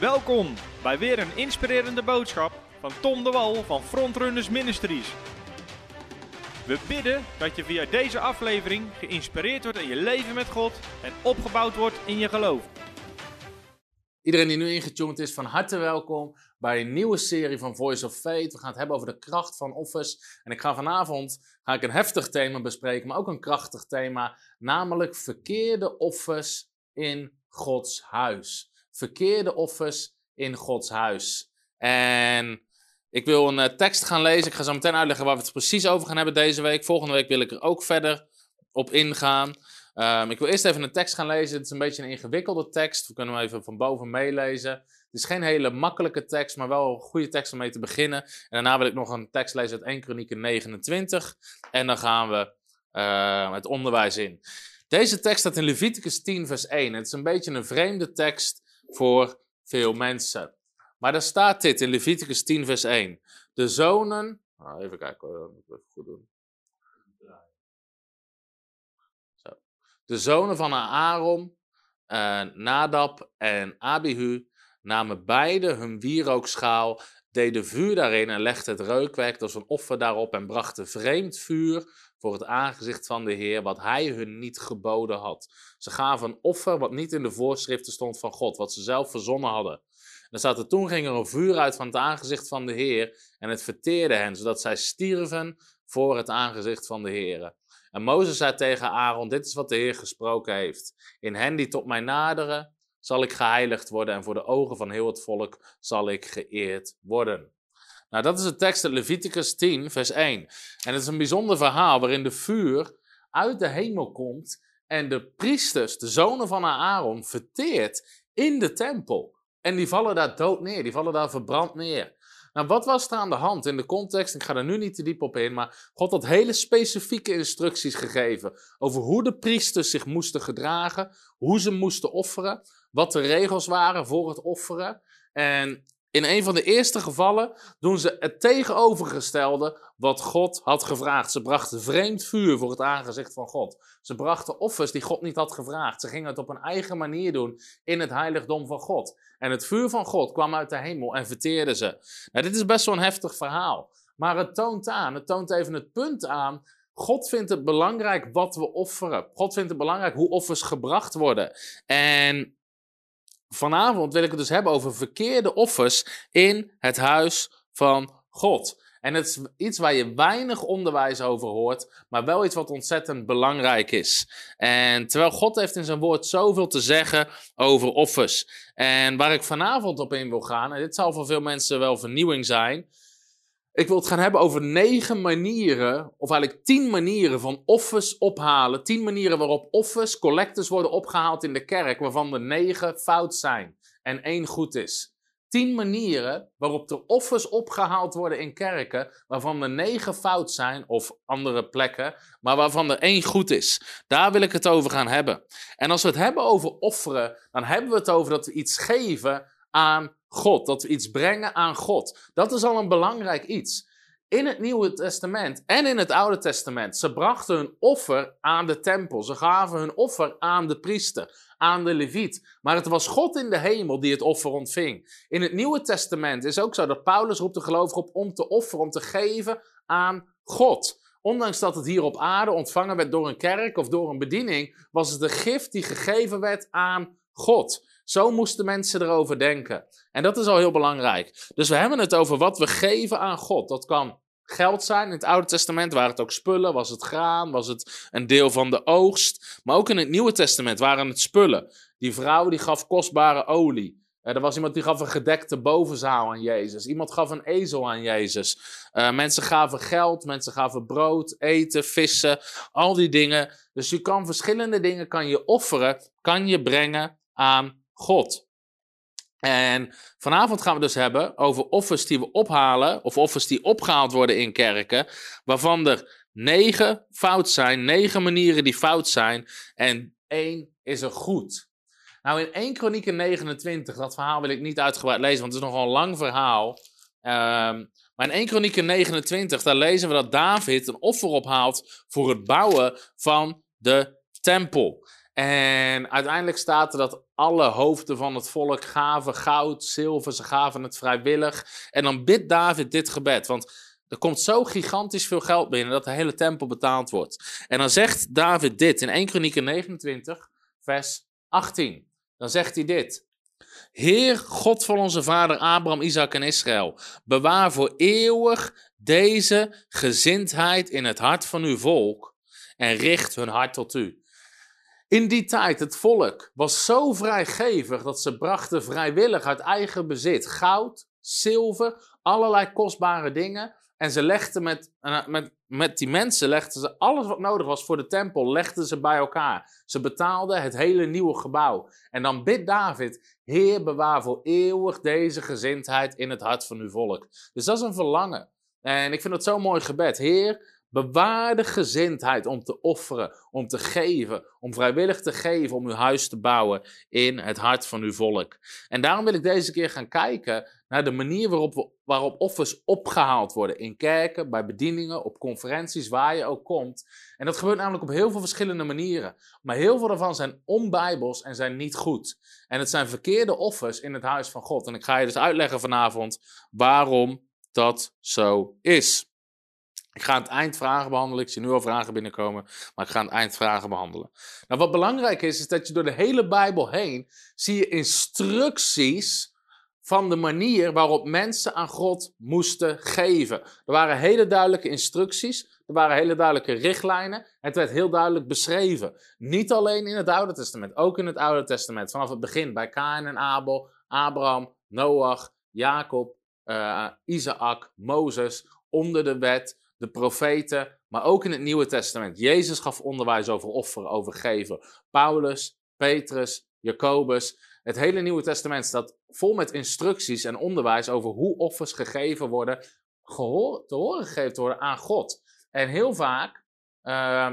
Welkom bij weer een inspirerende boodschap van Tom de Wal van Frontrunners Ministries. We bidden dat je via deze aflevering geïnspireerd wordt in je leven met God en opgebouwd wordt in je geloof. Iedereen die nu ingetuned is, van harte welkom bij een nieuwe serie van Voice of Faith. We gaan het hebben over de kracht van offers. En ik ga vanavond ga ik een heftig thema bespreken, maar ook een krachtig thema, namelijk verkeerde offers in Gods huis. Verkeerde offers in Gods huis. En ik wil een eh, tekst gaan lezen. Ik ga zo meteen uitleggen waar we het precies over gaan hebben deze week. Volgende week wil ik er ook verder op ingaan. Um, ik wil eerst even een tekst gaan lezen. Het is een beetje een ingewikkelde tekst. We kunnen hem even van boven meelezen. Het is geen hele makkelijke tekst, maar wel een goede tekst om mee te beginnen. En daarna wil ik nog een tekst lezen uit 1 Kronieken 29. En dan gaan we uh, het onderwijs in. Deze tekst staat in Leviticus 10, vers 1. Het is een beetje een vreemde tekst voor veel mensen. Maar daar staat dit in Leviticus 10, vers 1. De zonen. Oh, even kijken, even goed doen. Zo. De zonen van Aaron, uh, Nadab en Abihu namen beide hun wierookschaal, deden vuur daarin en legden het reukwerk, dus een offer daarop, en brachten vreemd vuur voor het aangezicht van de Heer, wat hij hun niet geboden had. Ze gaven een offer wat niet in de voorschriften stond van God, wat ze zelf verzonnen hadden. Dan staat toen ging er een vuur uit van het aangezicht van de Heer en het verteerde hen, zodat zij stierven voor het aangezicht van de Heer. En Mozes zei tegen Aaron, dit is wat de Heer gesproken heeft. In hen die tot mij naderen, zal ik geheiligd worden en voor de ogen van heel het volk zal ik geëerd worden. Nou, dat is de tekst uit Leviticus 10, vers 1. En het is een bijzonder verhaal waarin de vuur uit de hemel komt en de priesters, de zonen van Aaron, verteert in de tempel. En die vallen daar dood neer, die vallen daar verbrand neer. Nou, wat was er aan de hand in de context? Ik ga er nu niet te diep op in, maar God had hele specifieke instructies gegeven over hoe de priesters zich moesten gedragen, hoe ze moesten offeren, wat de regels waren voor het offeren. En in een van de eerste gevallen doen ze het tegenovergestelde wat God had gevraagd. Ze brachten vreemd vuur voor het aangezicht van God. Ze brachten offers die God niet had gevraagd. Ze gingen het op een eigen manier doen in het heiligdom van God. En het vuur van God kwam uit de hemel en verteerde ze. Nou, dit is best wel een heftig verhaal. Maar het toont aan, het toont even het punt aan. God vindt het belangrijk wat we offeren. God vindt het belangrijk hoe offers gebracht worden. En vanavond wil ik het dus hebben over verkeerde offers in het huis van God. En het is iets waar je weinig onderwijs over hoort, maar wel iets wat ontzettend belangrijk is. En terwijl God heeft in zijn woord zoveel te zeggen over offers. En waar ik vanavond op in wil gaan, en dit zal voor veel mensen wel vernieuwing zijn, ik wil het gaan hebben over negen manieren, of eigenlijk tien manieren van offers ophalen. Tien manieren waarop offers, collectors worden opgehaald in de kerk, waarvan er negen fout zijn en één goed is. Tien manieren waarop er offers opgehaald worden in kerken, waarvan er negen fout zijn, of andere plekken, maar waarvan er één goed is. Daar wil ik het over gaan hebben. En als we het hebben over offeren, dan hebben we het over dat we iets geven aan God, dat we iets brengen aan God. Dat is al een belangrijk iets. In het Nieuwe Testament en in het Oude Testament, ze brachten hun offer aan de tempel. Ze gaven hun offer aan de priester, aan de leviet. Maar het was God in de hemel die het offer ontving. In het Nieuwe Testament is ook zo dat Paulus roept de gelovigen op om te offeren, om te geven aan God. Ondanks dat het hier op aarde ontvangen werd door een kerk of door een bediening, was het de gift die gegeven werd aan God. Zo moesten mensen erover denken. En dat is al heel belangrijk. Dus we hebben het over wat we geven aan God. Dat kan geld zijn. In het Oude Testament waren het ook spullen, was het graan, was het een deel van de oogst. Maar ook in het Nieuwe Testament waren het spullen. Die vrouw die gaf kostbare olie. Er was iemand die gaf een gedekte bovenzaal aan Jezus. Iemand gaf een ezel aan Jezus. Uh, mensen gaven geld, mensen gaven brood, eten, vissen, al die dingen. Dus je kan verschillende dingen kan je offeren, kan je brengen aan God. En vanavond gaan we dus hebben over offers die we ophalen, of offers die opgehaald worden in kerken, waarvan er negen fout zijn, negen manieren die fout zijn, en één is er goed. Nou, in 1 Kronieken 29, dat verhaal wil ik niet uitgebreid lezen, want het is nogal een lang verhaal. Um, maar in 1 Kronieken 29, daar lezen we dat David een offer ophaalt voor het bouwen van de tempel. En uiteindelijk staat er dat alle hoofden van het volk gaven goud, zilver, ze gaven het vrijwillig. En dan bidt David dit gebed, want er komt zo gigantisch veel geld binnen dat de hele tempel betaald wordt. En dan zegt David dit in 1 Kronieken 29, vers 18. Dan zegt hij dit. Heer God van onze vader Abraham, Isaac en Israël, bewaar voor eeuwig deze gezindheid in het hart van uw volk en richt hun hart tot u. In die tijd, het volk was zo vrijgevig dat ze brachten vrijwillig uit eigen bezit goud, zilver, allerlei kostbare dingen. En ze legden met, eh, met, met die mensen, legden ze alles wat nodig was voor de tempel, legden ze bij elkaar. Ze betaalden het hele nieuwe gebouw. En dan bidt David, Heer bewaar voor eeuwig deze gezindheid in het hart van uw volk. Dus dat is een verlangen. En ik vind het zo'n mooi gebed. Heer, Bewaar de gezindheid om te offeren, om te geven, om vrijwillig te geven, om uw huis te bouwen in het hart van uw volk. En daarom wil ik deze keer gaan kijken naar de manier waarop, we, waarop offers opgehaald worden. In kerken, bij bedieningen, op conferenties, waar je ook komt. En dat gebeurt namelijk op heel veel verschillende manieren. Maar heel veel daarvan zijn onbijbels en zijn niet goed. En het zijn verkeerde offers in het huis van God. En ik ga je dus uitleggen vanavond waarom dat zo is. Ik ga aan het eind vragen behandelen. Ik zie nu al vragen binnenkomen, maar ik ga aan het eind vragen behandelen. Nou, wat belangrijk is, is dat je door de hele Bijbel heen zie je instructies van de manier waarop mensen aan God moesten geven. Er waren hele duidelijke instructies, er waren hele duidelijke richtlijnen. Het werd heel duidelijk beschreven. Niet alleen in het Oude Testament, ook in het Oude Testament. Vanaf het begin bij Kain en Abel, Abraham, Noach, Jacob, uh, Isaac, Mozes, onder de wet de profeten, maar ook in het Nieuwe Testament. Jezus gaf onderwijs over offeren, over geven. Paulus, Petrus, Jacobus. Het hele Nieuwe Testament staat vol met instructies en onderwijs over hoe offers gegeven worden, gehoor, te horen gegeven worden aan God. En heel vaak uh,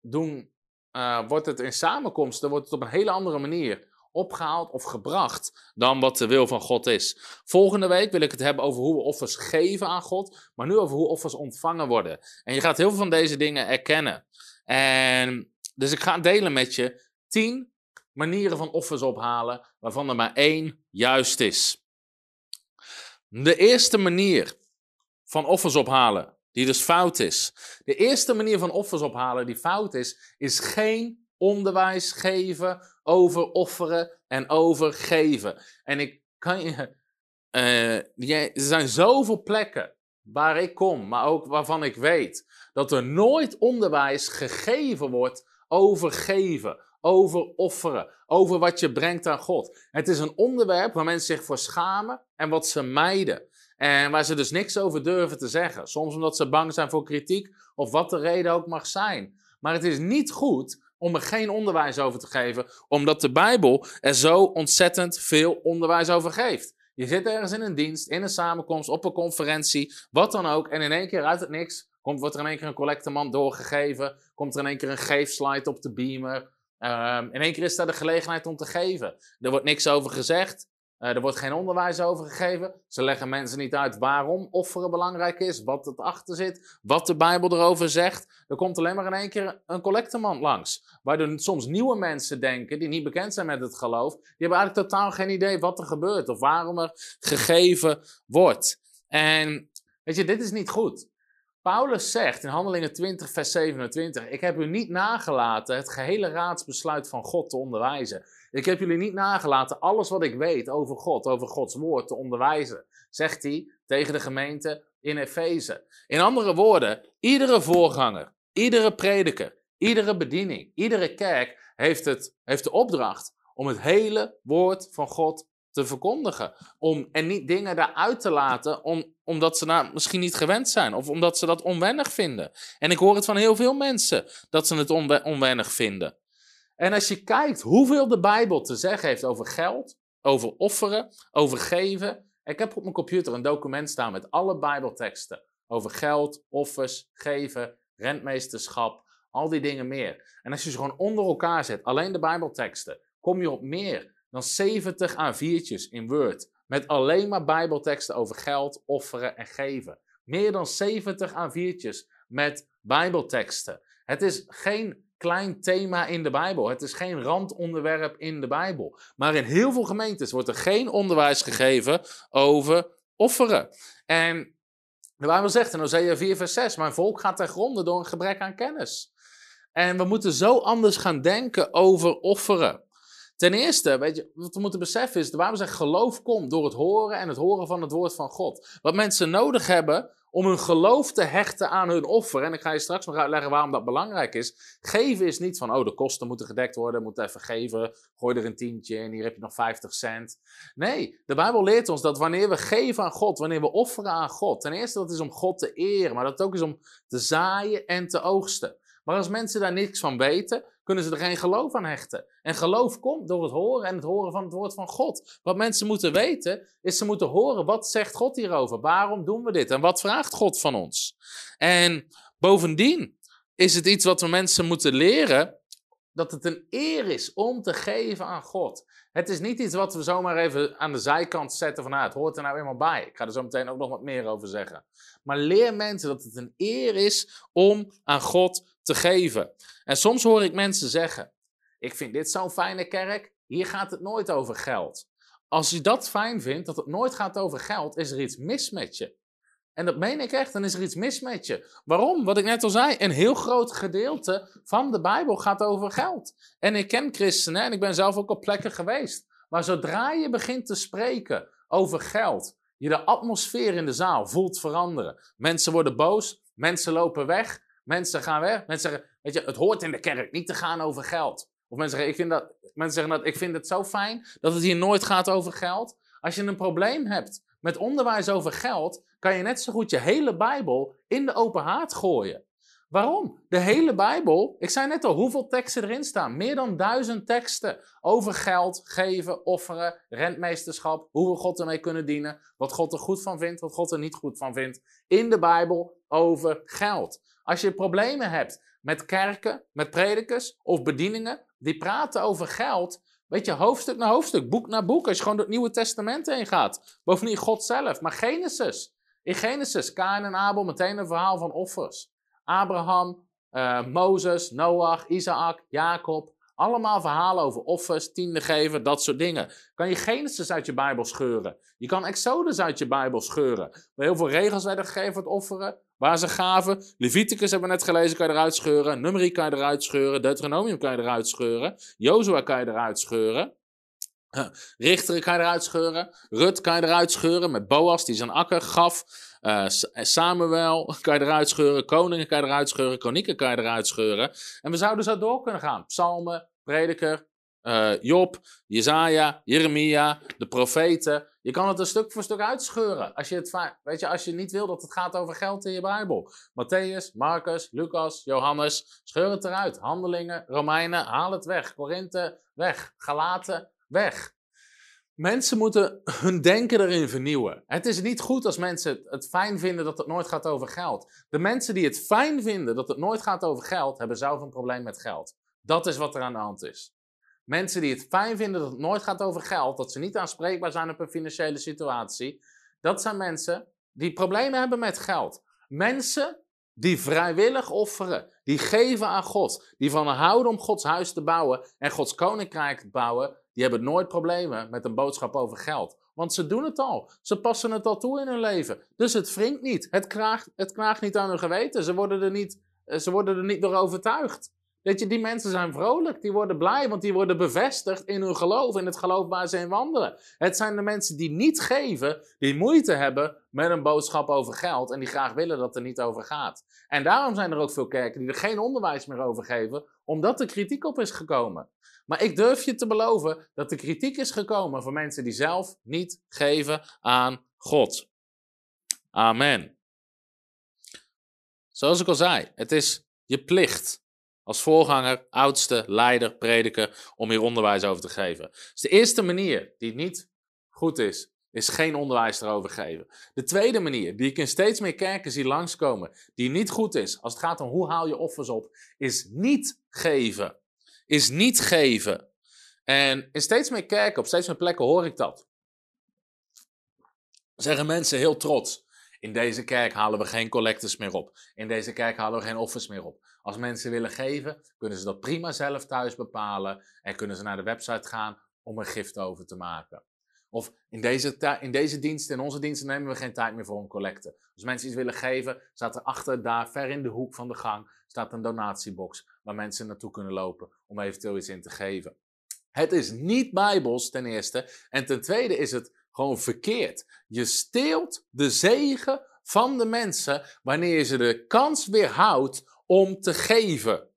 doen, uh, wordt het in samenkomsten wordt het op een hele andere manier opgehaald of gebracht dan wat de wil van God is. Volgende week wil ik het hebben over hoe we offers geven aan God, maar nu over hoe offers ontvangen worden. En je gaat heel veel van deze dingen erkennen. En dus ik ga delen met je tien manieren van offers ophalen, waarvan er maar één juist is. De eerste manier van offers ophalen, die dus fout is. De eerste manier van offers ophalen die fout is, is geen onderwijs geven over offeren en over geven. En ik kan je. Uh, er zijn zoveel plekken waar ik kom, maar ook waarvan ik weet dat er nooit onderwijs gegeven wordt over geven, over offeren, over wat je brengt aan God. Het is een onderwerp waar mensen zich voor schamen en wat ze mijden. En waar ze dus niks over durven te zeggen. Soms omdat ze bang zijn voor kritiek of wat de reden ook mag zijn. Maar het is niet goed om er geen onderwijs over te geven, omdat de Bijbel er zo ontzettend veel onderwijs over geeft. Je zit ergens in een dienst, in een samenkomst, op een conferentie, wat dan ook, en in één keer uit het niks komt, wordt er in één keer een collectemand doorgegeven, komt er in één keer een geefslide op de beamer. Um, in één keer is daar de gelegenheid om te geven. Er wordt niks over gezegd. Uh, er wordt geen onderwijs over gegeven. Ze leggen mensen niet uit waarom offeren belangrijk is, wat het achter zit, wat de Bijbel erover zegt. Er komt alleen maar in één keer een collectemand langs. Waardoor soms nieuwe mensen denken, die niet bekend zijn met het geloof, die hebben eigenlijk totaal geen idee wat er gebeurt of waarom er gegeven wordt. En weet je, dit is niet goed. Paulus zegt in Handelingen 20, vers 27: Ik heb u niet nagelaten het gehele raadsbesluit van God te onderwijzen. Ik heb jullie niet nagelaten alles wat ik weet over God, over Gods woord te onderwijzen, zegt hij tegen de gemeente in Efeze. In andere woorden, iedere voorganger, iedere prediker, iedere bediening, iedere kerk heeft, het, heeft de opdracht om het hele woord van God te verkondigen. Om, en niet dingen daaruit te laten om, omdat ze daar misschien niet gewend zijn. Of omdat ze dat onwennig vinden. En ik hoor het van heel veel mensen dat ze het onwennig vinden. En als je kijkt hoeveel de Bijbel te zeggen heeft over geld, over offeren, over geven. Ik heb op mijn computer een document staan met alle Bijbelteksten over geld, offers, geven, rentmeesterschap, al die dingen meer. En als je ze gewoon onder elkaar zet, alleen de Bijbelteksten, kom je op meer dan 70 A4'tjes in Word. Met alleen maar Bijbelteksten over geld, offeren en geven. Meer dan 70 A4'tjes met Bijbelteksten. Het is geen klein thema in de Bijbel. Het is geen randonderwerp in de Bijbel. Maar in heel veel gemeentes wordt er geen onderwijs gegeven over offeren. En de Bijbel zegt in Hosea 4 vers 6, mijn volk gaat ten gronde door een gebrek aan kennis. En we moeten zo anders gaan denken over offeren. Ten eerste, weet je, wat we moeten beseffen is, de Bijbel zegt geloof komt door het horen en het horen van het woord van God. Wat mensen nodig hebben om hun geloof te hechten aan hun offer. En ik ga je straks nog uitleggen waarom dat belangrijk is. Geven is niet van, oh, de kosten moeten gedekt worden, moet even geven, gooi er een tientje in, hier heb je nog 50 cent. Nee, de Bijbel leert ons dat wanneer we geven aan God, wanneer we offeren aan God, ten eerste dat is om God te eren, maar dat ook is om te zaaien en te oogsten. Maar als mensen daar niks van weten, kunnen ze er geen geloof aan hechten. En geloof komt door het horen en het horen van het woord van God. Wat mensen moeten weten, is ze moeten horen, wat zegt God hierover? Waarom doen we dit? En wat vraagt God van ons? En bovendien is het iets wat we mensen moeten leren, dat het een eer is om te geven aan God. Het is niet iets wat we zomaar even aan de zijkant zetten van, nou, het hoort er nou eenmaal bij. Ik ga er zo meteen ook nog wat meer over zeggen. Maar leer mensen dat het een eer is om aan God te geven. En soms hoor ik mensen zeggen: Ik vind dit zo'n fijne kerk, hier gaat het nooit over geld. Als je dat fijn vindt, dat het nooit gaat over geld, is er iets mis met je. En dat meen ik echt, dan is er iets mis met je. Waarom? Wat ik net al zei, een heel groot gedeelte van de Bijbel gaat over geld. En ik ken christenen en ik ben zelf ook op plekken geweest. Maar zodra je begint te spreken over geld, je de atmosfeer in de zaal voelt veranderen. Mensen worden boos, mensen lopen weg, Mensen gaan weg. Mensen zeggen, weet je, het hoort in de kerk niet te gaan over geld. Of mensen zeggen, ik vind dat, mensen zeggen dat, ik vind het zo fijn dat het hier nooit gaat over geld. Als je een probleem hebt met onderwijs over geld, kan je net zo goed je hele Bijbel in de open haard gooien. Waarom? De hele Bijbel, ik zei net al hoeveel teksten erin staan. Meer dan duizend teksten over geld, geven, offeren, rentmeesterschap, hoe we God ermee kunnen dienen, wat God er goed van vindt, wat God er niet goed van vindt. In de Bijbel over geld. Als je problemen hebt met kerken, met predikers of bedieningen die praten over geld, weet je, hoofdstuk na hoofdstuk, boek na boek, als je gewoon door het Nieuwe Testament heen gaat. Bovendien God zelf, maar Genesis. In Genesis, Kain en Abel, meteen een verhaal van offers. Abraham, uh, Mozes, Noach, Isaac, Jacob. Allemaal verhalen over offers, tiende geven, dat soort dingen. Kan je Genesis uit je Bijbel scheuren. Je kan Exodus uit je Bijbel scheuren. Waar heel veel regels werden gegeven voor het offeren. Waar ze gaven. Leviticus hebben we net gelezen, kan je eruit scheuren. Numeri kan je eruit scheuren. Deuteronomium kan je eruit scheuren. Jozua kan je eruit scheuren. Richter kan je eruit scheuren. Rut kan je eruit scheuren. Met Boas die zijn akker gaf. Uh, Samuel kan je eruit scheuren. Koningen kan je eruit scheuren. Konieken kan je eruit scheuren. En we zouden zo door kunnen gaan. Psalmen, prediker, uh, Job, Jezaja, Jeremia, de profeten. Je kan het een stuk voor stuk uitscheuren. Als je, het, weet je, als je niet wil dat het gaat over geld in je Bijbel. Matthäus, Marcus, Lucas, Johannes. Scheur het eruit. Handelingen, Romeinen, haal het weg. Korinthe, weg. Galaten, weg. Mensen moeten hun denken erin vernieuwen. Het is niet goed als mensen het fijn vinden dat het nooit gaat over geld. De mensen die het fijn vinden dat het nooit gaat over geld, hebben zelf een probleem met geld. Dat is wat er aan de hand is. Mensen die het fijn vinden dat het nooit gaat over geld, dat ze niet aanspreekbaar zijn op een financiële situatie, dat zijn mensen die problemen hebben met geld. Mensen die vrijwillig offeren, die geven aan God, die van houden om Gods huis te bouwen en Gods koninkrijk te bouwen, die hebben nooit problemen met een boodschap over geld. Want ze doen het al. Ze passen het al toe in hun leven. Dus het wringt niet. Het knaagt, het knaagt niet aan hun geweten. Ze worden er niet, ze worden er niet door overtuigd. Weet je, die mensen zijn vrolijk, die worden blij, want die worden bevestigd in hun geloof, in het geloof waar ze in wandelen. Het zijn de mensen die niet geven, die moeite hebben met een boodschap over geld en die graag willen dat er niet over gaat. En daarom zijn er ook veel kerken die er geen onderwijs meer over geven, omdat er kritiek op is gekomen. Maar ik durf je te beloven dat de kritiek is gekomen van mensen die zelf niet geven aan God. Amen. Zoals ik al zei, het is je plicht als voorganger, oudste, leider, prediker, om hier onderwijs over te geven. Dus de eerste manier die niet goed is, is geen onderwijs erover geven. De tweede manier, die ik in steeds meer kerken zie langskomen, die niet goed is, als het gaat om hoe haal je offers op, is niet geven. Is niet geven. En in steeds meer kerken, op steeds meer plekken hoor ik dat. Zeggen mensen heel trots. In deze kerk halen we geen collectors meer op. In deze kerk halen we geen offers meer op. Als mensen willen geven, kunnen ze dat prima zelf thuis bepalen en kunnen ze naar de website gaan om een gift over te maken. Of in deze, in deze dienst, in onze diensten nemen we geen tijd meer voor een collecte. Als mensen iets willen geven, staat er achter daar, ver in de hoek van de gang, staat een donatiebox waar mensen naartoe kunnen lopen om eventueel iets in te geven. Het is niet bijbels ten eerste en ten tweede is het gewoon verkeerd. Je steelt de zegen van de mensen wanneer je ze de kans weerhoudt om te geven.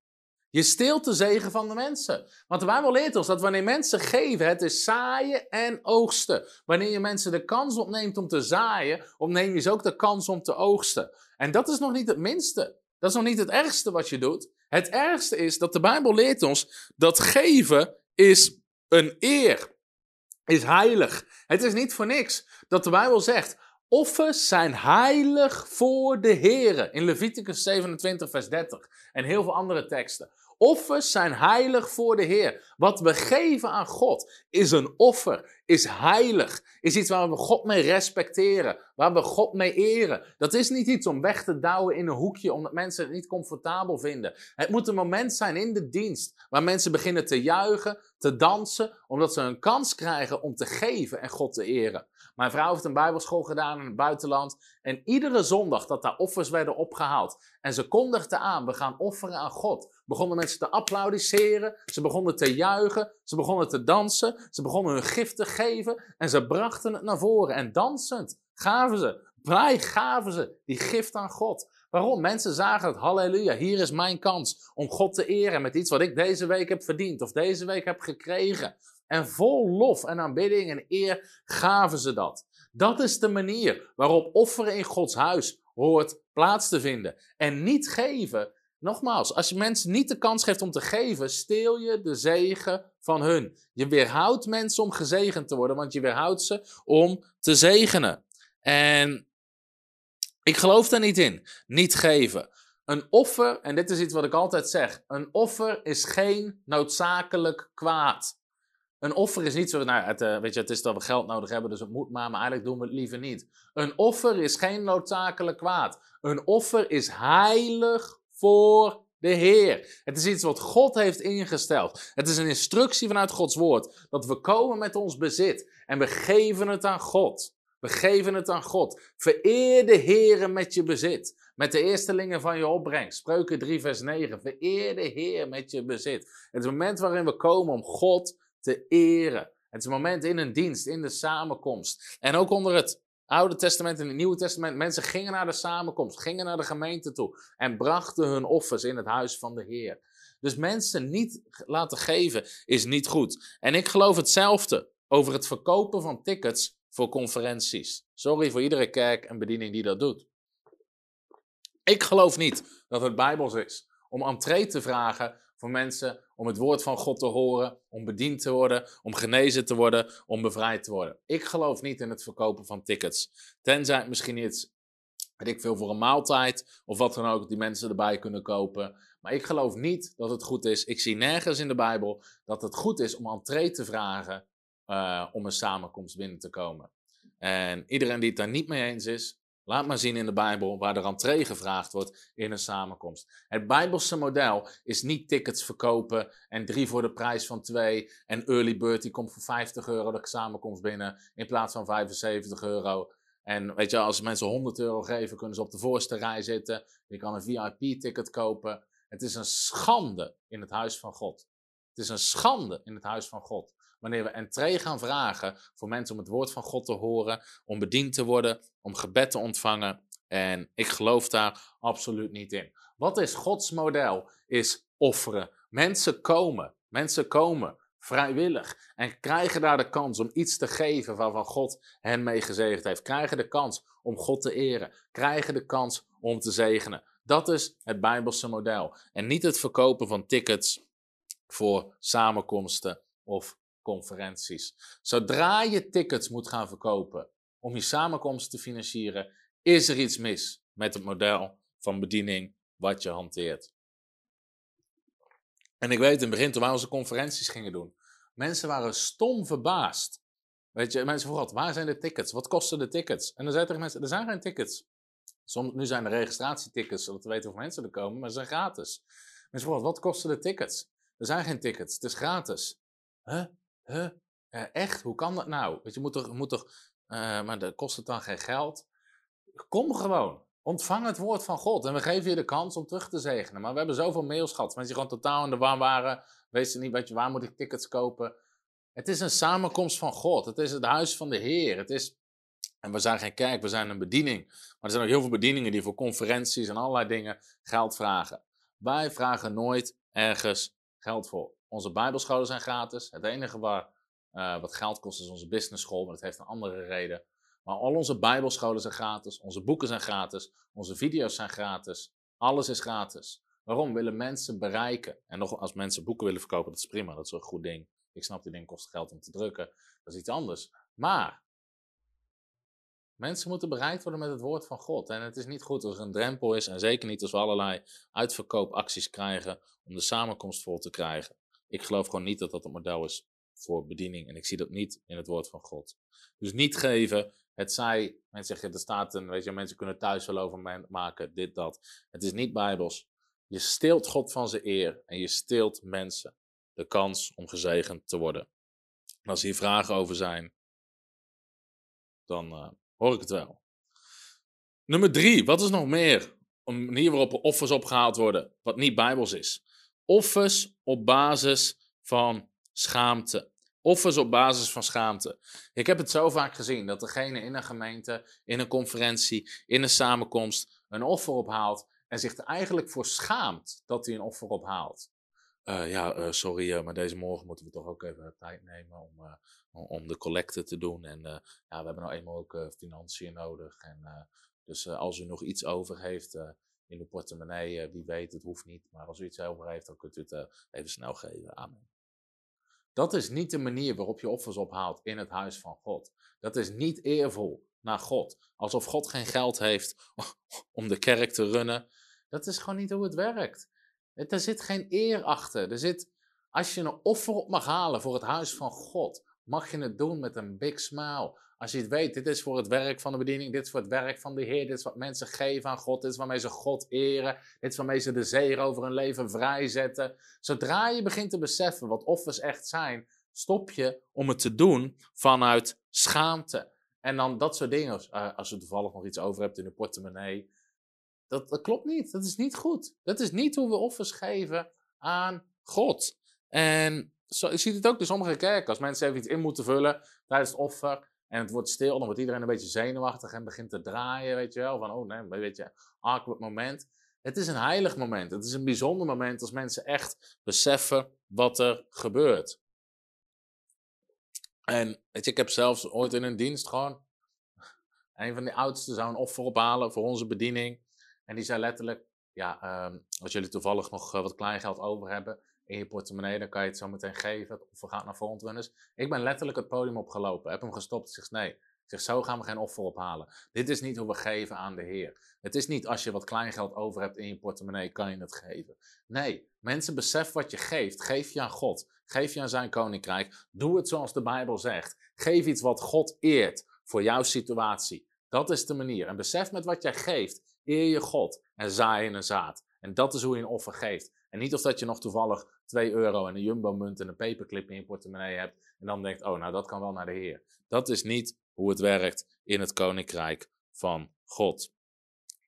Je steelt de zegen van de mensen. Want de Bijbel leert ons dat wanneer mensen geven, het is zaaien en oogsten. Wanneer je mensen de kans opneemt om te zaaien, opneem je ze ook de kans om te oogsten. En dat is nog niet het minste. Dat is nog niet het ergste wat je doet. Het ergste is dat de Bijbel leert ons dat geven is een eer. Is heilig. Het is niet voor niks dat de Bijbel zegt, offers zijn heilig voor de Heer. In Leviticus 27 vers 30 en heel veel andere teksten. Offers zijn heilig voor de Heer. Wat we geven aan God is een offer, is heilig, is iets waar we God mee respecteren, waar we God mee eren. Dat is niet iets om weg te douwen in een hoekje omdat mensen het niet comfortabel vinden. Het moet een moment zijn in de dienst waar mensen beginnen te juichen, te dansen, omdat ze een kans krijgen om te geven en God te eren. Mijn vrouw heeft een bijbelschool gedaan in het buitenland. En iedere zondag dat daar offers werden opgehaald. En ze kondigden aan, we gaan offeren aan God. Begonnen mensen te applaudisseren. Ze begonnen te juichen. Ze begonnen te dansen. Ze begonnen hun gift te geven. En ze brachten het naar voren. En dansend gaven ze, blij gaven ze die gift aan God. Waarom? Mensen zagen het, halleluja, hier is mijn kans om God te eren met iets wat ik deze week heb verdiend of deze week heb gekregen. En vol lof en aanbidding en eer gaven ze dat. Dat is de manier waarop offeren in Gods huis hoort plaats te vinden. En niet geven. Nogmaals, als je mensen niet de kans geeft om te geven, steel je de zegen van hun. Je weerhoudt mensen om gezegend te worden, want je weerhoudt ze om te zegenen. En ik geloof daar niet in. Niet geven. Een offer, en dit is iets wat ik altijd zeg: een offer is geen noodzakelijk kwaad. Een offer is niet zo, nou, het, uh, weet je, het is dat we geld nodig hebben, dus het moet maar, maar eigenlijk doen we het liever niet. Een offer is geen noodzakelijk kwaad. Een offer is heilig voor de Heer. Het is iets wat God heeft ingesteld. Het is een instructie vanuit Gods woord, dat we komen met ons bezit en we geven het aan God. We geven het aan God. Vereer de Heer met je bezit. Met de eerstelingen van je opbrengst. Spreuken 3 vers 9. Vereer de Heer met je bezit. Het is moment waarin we komen om God te eren. Het is een moment in een dienst, in de samenkomst. En ook onder het Oude Testament en het Nieuwe Testament, mensen gingen naar de samenkomst, gingen naar de gemeente toe en brachten hun offers in het huis van de Heer. Dus mensen niet laten geven is niet goed. En ik geloof hetzelfde over het verkopen van tickets voor conferenties. Sorry voor iedere kerk en bediening die dat doet. Ik geloof niet dat het bijbels is om entree te vragen voor mensen om het woord van God te horen, om bediend te worden, om genezen te worden, om bevrijd te worden. Ik geloof niet in het verkopen van tickets. Tenzij het misschien iets, weet ik veel, voor een maaltijd of wat dan ook, die mensen erbij kunnen kopen. Maar ik geloof niet dat het goed is. Ik zie nergens in de Bijbel dat het goed is om entree te vragen uh, om een samenkomst binnen te komen. En iedereen die het daar niet mee eens is, Laat maar zien in de Bijbel waar de entree gevraagd wordt in een samenkomst. Het Bijbelse model is niet tickets verkopen en drie voor de prijs van twee. En early bird die komt voor 50 euro de samenkomst binnen in plaats van 75 euro. En weet je, als mensen 100 euro geven, kunnen ze op de voorste rij zitten. Je kan een VIP-ticket kopen. Het is een schande in het huis van God. Het is een schande in het huis van God wanneer we entree gaan vragen voor mensen om het woord van God te horen, om bediend te worden, om gebed te ontvangen. En ik geloof daar absoluut niet in. Wat is Gods model? Is offeren. Mensen komen, mensen komen vrijwillig en krijgen daar de kans om iets te geven waarvan God hen mee gezegend heeft. Krijgen de kans om God te eren. Krijgen de kans om te zegenen. Dat is het Bijbelse model. En niet het verkopen van tickets voor samenkomsten of conferenties. Zodra je tickets moet gaan verkopen om je samenkomst te financieren, is er iets mis met het model van bediening wat je hanteert. En ik weet in het begin, toen wij onze conferenties gingen doen, mensen waren stom verbaasd. Weet je, mensen vroegen waar zijn de tickets? Wat kosten de tickets? En dan zei tegen mensen, er zijn geen tickets. Soms, nu zijn de registratietickets, zodat we weten hoeveel mensen er komen, maar ze zijn gratis. Mensen vragen, wat kosten de tickets? Er zijn geen tickets, het is gratis. Huh? Huh? Eh, echt? Hoe kan dat nou? Weet je, moet toch, moet toch eh, maar dat kost het dan geen geld? Kom gewoon. Ontvang het woord van God. En we geven je de kans om terug te zegenen. Maar we hebben zoveel mails gehad. Mensen die gewoon totaal in de war waren. Weten niet, weet je, waar moet ik tickets kopen? Het is een samenkomst van God. Het is het huis van de Heer. Het is, en we zijn geen kerk, we zijn een bediening. Maar er zijn ook heel veel bedieningen die voor conferenties en allerlei dingen geld vragen. Wij vragen nooit ergens geld voor. Onze bijbelscholen zijn gratis. Het enige waar, uh, wat geld kost is onze business school, maar dat heeft een andere reden. Maar al onze bijbelscholen zijn gratis, onze boeken zijn gratis, onze video's zijn gratis. Alles is gratis. Waarom? Willen mensen bereiken. En nog als mensen boeken willen verkopen, dat is prima, dat is een goed ding. Ik snap, die ding kost geld om te drukken. Dat is iets anders. Maar mensen moeten bereikt worden met het woord van God. En het is niet goed als er een drempel is. En zeker niet als we allerlei uitverkoopacties krijgen om de samenkomst vol te krijgen. Ik geloof gewoon niet dat dat het model is voor bediening. En ik zie dat niet in het woord van God. Dus niet geven. Het zij, mensen zeggen, er staat een, weet je, mensen kunnen thuis wel over maken, dit, dat. Het is niet bijbels. Je steelt God van zijn eer en je steelt mensen de kans om gezegend te worden. En als hier vragen over zijn, dan uh, hoor ik het wel. Nummer drie, wat is nog meer? Een manier waarop er offers opgehaald worden, wat niet bijbels is. Offers op basis van schaamte. Offers op basis van schaamte. Ik heb het zo vaak gezien dat degene in een gemeente, in een conferentie, in een samenkomst een offer ophaalt en zich er eigenlijk voor schaamt dat hij een offer ophaalt. Uh, ja, uh, sorry, uh, maar deze morgen moeten we toch ook even tijd nemen om, om de collecte te doen. En ja, we hebben nou eenmaal ook financiën nodig. En, dus als u nog iets over heeft in de portemonnee, wie weet, het hoeft niet. Maar als u iets over heeft, dan kunt u het even snel geven. Amen. Dat is niet de manier waarop je offers ophaalt in het huis van God. Dat is niet eervol naar God. Alsof God geen geld heeft om de kerk te runnen. Dat is gewoon niet hoe het werkt. Er zit geen eer achter. Er zit, als je een offer op mag halen voor het huis van God, mag je het doen met een big smile. Als je het weet, dit is voor het werk van de bediening, dit is voor het werk van de Heer, dit is wat mensen geven aan God, dit is waarmee ze God eren, dit is waarmee ze de zee over hun leven vrijzetten. Zodra je begint te beseffen wat offers echt zijn, stop je om het te doen vanuit schaamte. En dan dat soort dingen, uh, als je toevallig nog iets over hebt in de portemonnee, dat, dat klopt niet. Dat is niet goed. Dat is niet hoe we offers geven aan God. En zo, je ziet het ook in sommige kerken. Als mensen even iets in moeten vullen tijdens het offer. En het wordt stil, dan wordt iedereen een beetje zenuwachtig en begint te draaien, weet je wel. Van, oh nee, weet je, awkward moment. Het is een heilig moment. Het is een bijzonder moment als mensen echt beseffen wat er gebeurt. En weet je, ik heb zelfs ooit in een dienst gewoon... Een van de oudsten zou een offer ophalen voor onze bediening. En die zei letterlijk, ja, um, als jullie toevallig nog uh, wat kleingeld over hebben in je portemonnee, dan kan je het zo meteen geven. Het offer gaat naar frontrunners. Ik ben letterlijk het podium opgelopen, heb hem gestopt. Ik zeg, nee, zeg, zo gaan we geen offer ophalen. Dit is niet hoe we geven aan de Heer. Het is niet als je wat kleingeld over hebt in je portemonnee, kan je het geven. Nee, mensen besef wat je geeft. Geef je aan God. Geef je aan zijn koninkrijk. Doe het zoals de Bijbel zegt. Geef iets wat God eert voor jouw situatie. Dat is de manier. En besef met wat jij geeft, eer je God en zaai in een zaad. En dat is hoe je een offer geeft. En niet of dat je nog toevallig 2 euro en een jumbo-munt en een paperclip in je portemonnee hebt. En dan denkt, oh, nou dat kan wel naar de Heer. Dat is niet hoe het werkt in het koninkrijk van God.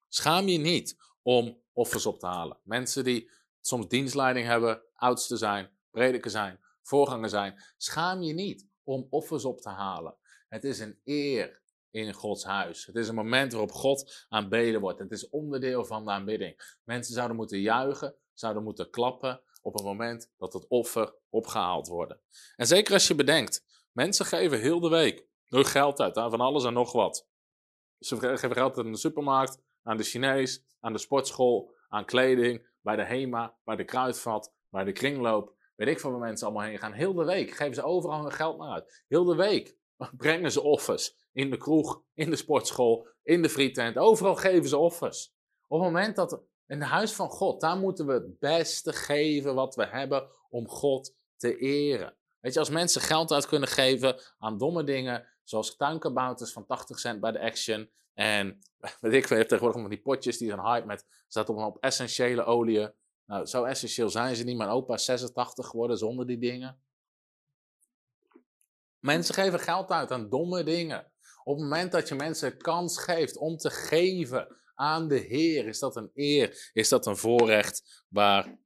Schaam je niet om offers op te halen. Mensen die soms dienstleiding hebben, oudste zijn, prediker zijn, voorganger zijn. Schaam je niet om offers op te halen. Het is een eer in Gods huis. Het is een moment waarop God aanbeden wordt. Het is onderdeel van de aanbidding. Mensen zouden moeten juichen, zouden moeten klappen op het moment dat het offer opgehaald wordt. En zeker als je bedenkt, mensen geven heel de week hun geld uit van alles en nog wat. Ze geven geld uit aan de supermarkt, aan de Chinees, aan de sportschool, aan kleding, bij de HEMA, bij de kruidvat, bij de kringloop. Weet ik van waar mensen allemaal heen gaan. Heel de week geven ze overal hun geld naar uit. Heel de week brengen ze offers in de kroeg, in de sportschool, in de frietent. Overal geven ze offers. Op het moment dat in het huis van God, daar moeten we het beste geven wat we hebben om God te eren. Weet je, als mensen geld uit kunnen geven aan domme dingen, Zoals tuinkabouters van 80 cent bij de Action. En weet ik, hebben tegenwoordig van die potjes die zijn hype met, staat op, op essentiële oliën. Nou, zo essentieel zijn ze niet. Mijn opa is 86 geworden zonder die dingen. Mensen geven geld uit aan domme dingen. Op het moment dat je mensen kans geeft om te geven aan de Heer, is dat een eer, is dat een voorrecht waar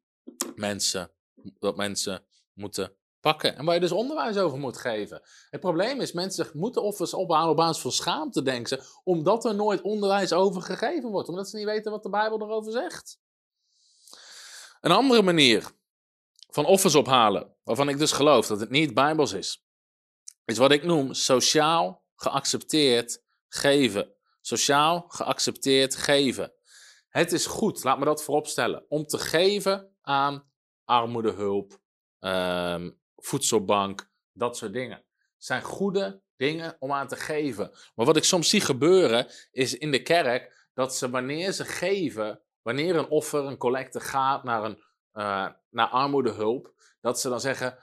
mensen, dat mensen moeten pakken. En waar je dus onderwijs over moet geven. Het probleem is, mensen moeten offers ophalen op basis van schaamte, denken ze, omdat er nooit onderwijs over gegeven wordt. Omdat ze niet weten wat de Bijbel erover zegt. Een andere manier van offers ophalen, waarvan ik dus geloof dat het niet bijbels is, is wat ik noem sociaal geaccepteerd geven. Sociaal geaccepteerd geven. Het is goed, laat me dat vooropstellen, om te geven aan armoedehulp, um, voedselbank, dat soort dingen. Het zijn goede dingen om aan te geven. Maar wat ik soms zie gebeuren, is in de kerk dat ze wanneer ze geven, wanneer een offer, een collecte gaat naar, een, uh, naar armoedehulp, dat ze dan zeggen,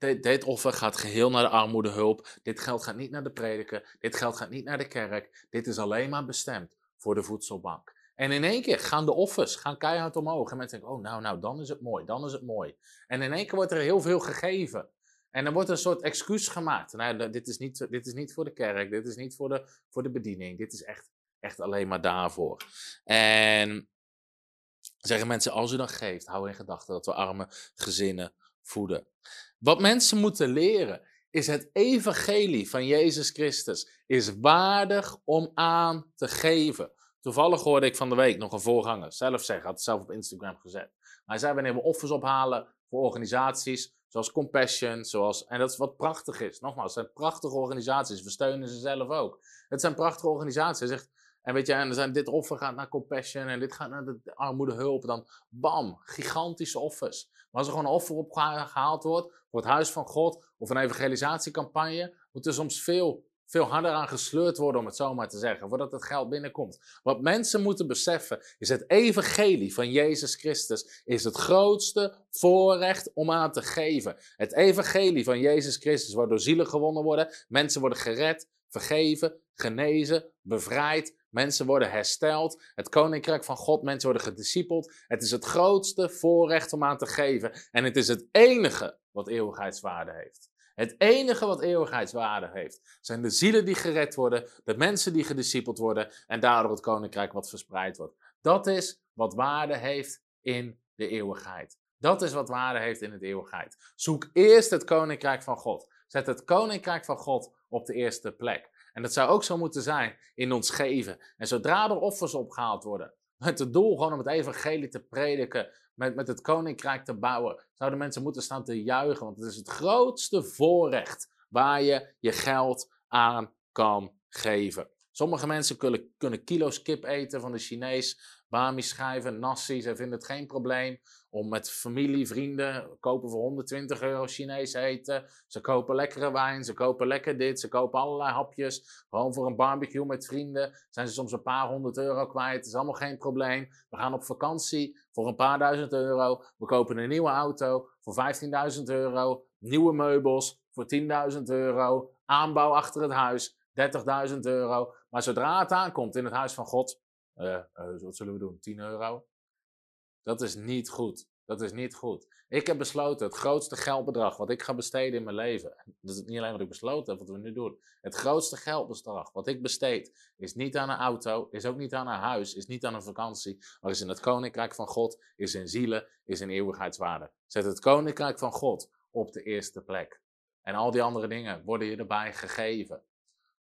dit, offer gaat geheel naar de armoedehulp. Dit geld gaat niet naar de prediker. Dit geld gaat niet naar de kerk. Dit is alleen maar bestemd voor de voedselbank. En in één keer gaan de offers gaan keihard omhoog. En mensen denken, oh nou, nou, dan is het mooi, dan is het mooi. En in één keer wordt er heel veel gegeven. En er wordt een soort excuus gemaakt. Nou, dit is niet, dit is niet voor de kerk, dit is niet voor de, voor de bediening. Dit is echt, echt alleen maar daarvoor. En zeggen mensen, als u dan geeft, hou in gedachten dat we arme gezinnen voeden. Wat mensen moeten leren is het evangelie van Jezus Christus is waardig om aan te geven. Toevallig hoorde ik van de week nog een voorganger zelf zeggen, had het zelf op Instagram gezet. Hij zei wanneer we offers ophalen voor organisaties zoals Compassion, zoals, en dat is wat prachtig is. Nogmaals, het zijn prachtige organisaties, we steunen ze zelf ook. Het zijn prachtige organisaties. Hij zegt, en weet je, en zijn, dit offer gaat naar Compassion en dit gaat naar de armoedehulp. Dan bam, gigantische offers. Maar als er gewoon een offer opgehaald wordt voor het huis van God of een evangelisatiecampagne, moet er soms veel, veel harder aan gesleurd worden, om het zo maar te zeggen, voordat het geld binnenkomt. Wat mensen moeten beseffen is het evangelie van Jezus Christus is het grootste voorrecht om aan te geven. Het evangelie van Jezus Christus, waardoor zielen gewonnen worden, mensen worden gered, vergeven, genezen, bevrijd, Mensen worden hersteld. Het koninkrijk van God, mensen worden gediscipeld. Het is het grootste voorrecht om aan te geven. En het is het enige wat eeuwigheidswaarde heeft. Het enige wat eeuwigheidswaarde heeft, zijn de zielen die gered worden, de mensen die gediscipeld worden en daardoor het koninkrijk wat verspreid wordt. Dat is wat waarde heeft in de eeuwigheid. Dat is wat waarde heeft in de eeuwigheid. Zoek eerst het koninkrijk van God. Zet het koninkrijk van God op de eerste plek. En dat zou ook zo moeten zijn in ons geven. En zodra er offers opgehaald worden, met het doel gewoon om het evangelie te prediken, met, met het koninkrijk te bouwen, zouden mensen moeten staan te juichen. Want het is het grootste voorrecht waar je je geld aan kan geven. Sommige mensen kunnen, kunnen kilo's kip eten van de Chinees, bami schijven, nasi. Ze vinden het geen probleem om met familie, vrienden, kopen voor 120 euro Chinees eten. Ze kopen lekkere wijn, ze kopen lekker dit, ze kopen allerlei hapjes. Gewoon voor een barbecue met vrienden zijn ze soms een paar honderd euro kwijt. Het is allemaal geen probleem. We gaan op vakantie voor een paar duizend euro. We kopen een nieuwe auto voor 15.000 euro. Nieuwe meubels voor 10.000 euro. Aanbouw achter het huis, 30.000 euro. Maar zodra het aankomt in het huis van God, wat zullen we doen? 10 euro? Dat is niet goed. Dat is niet goed. Ik heb besloten het grootste geldbedrag wat ik ga besteden in mijn leven. Dat is niet alleen wat ik besloten heb, wat we nu doen. Het grootste geldbedrag wat ik besteed is niet aan een auto, is ook niet aan een huis, is niet aan een vakantie, maar is in het koninkrijk van God, is in zielen, is in eeuwigheidswaarde. Zet het koninkrijk van God op de eerste plek. En al die andere dingen worden je erbij gegeven.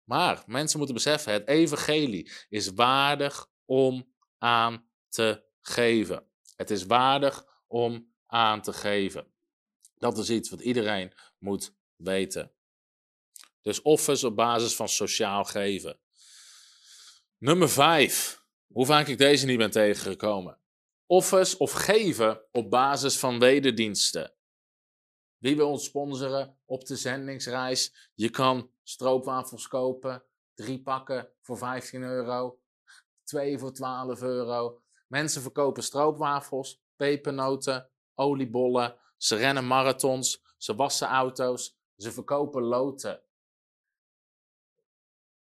Maar mensen moeten beseffen, het evangelie is waardig om aan te geven. Het is waardig om aan te geven. Dat is iets wat iedereen moet weten. Dus offers op basis van sociaal geven. Nummer 5. Hoe vaak ik deze niet ben tegengekomen. Offers of geven op basis van wederdiensten. Wie wil ons sponsoren op de zendingsreis? Je kan stroopwafels kopen. Drie pakken voor 15 euro. Twee voor 12 euro. Mensen verkopen stroopwafels, pepernoten, oliebollen. Ze rennen marathons, ze wassen auto's, ze verkopen loten.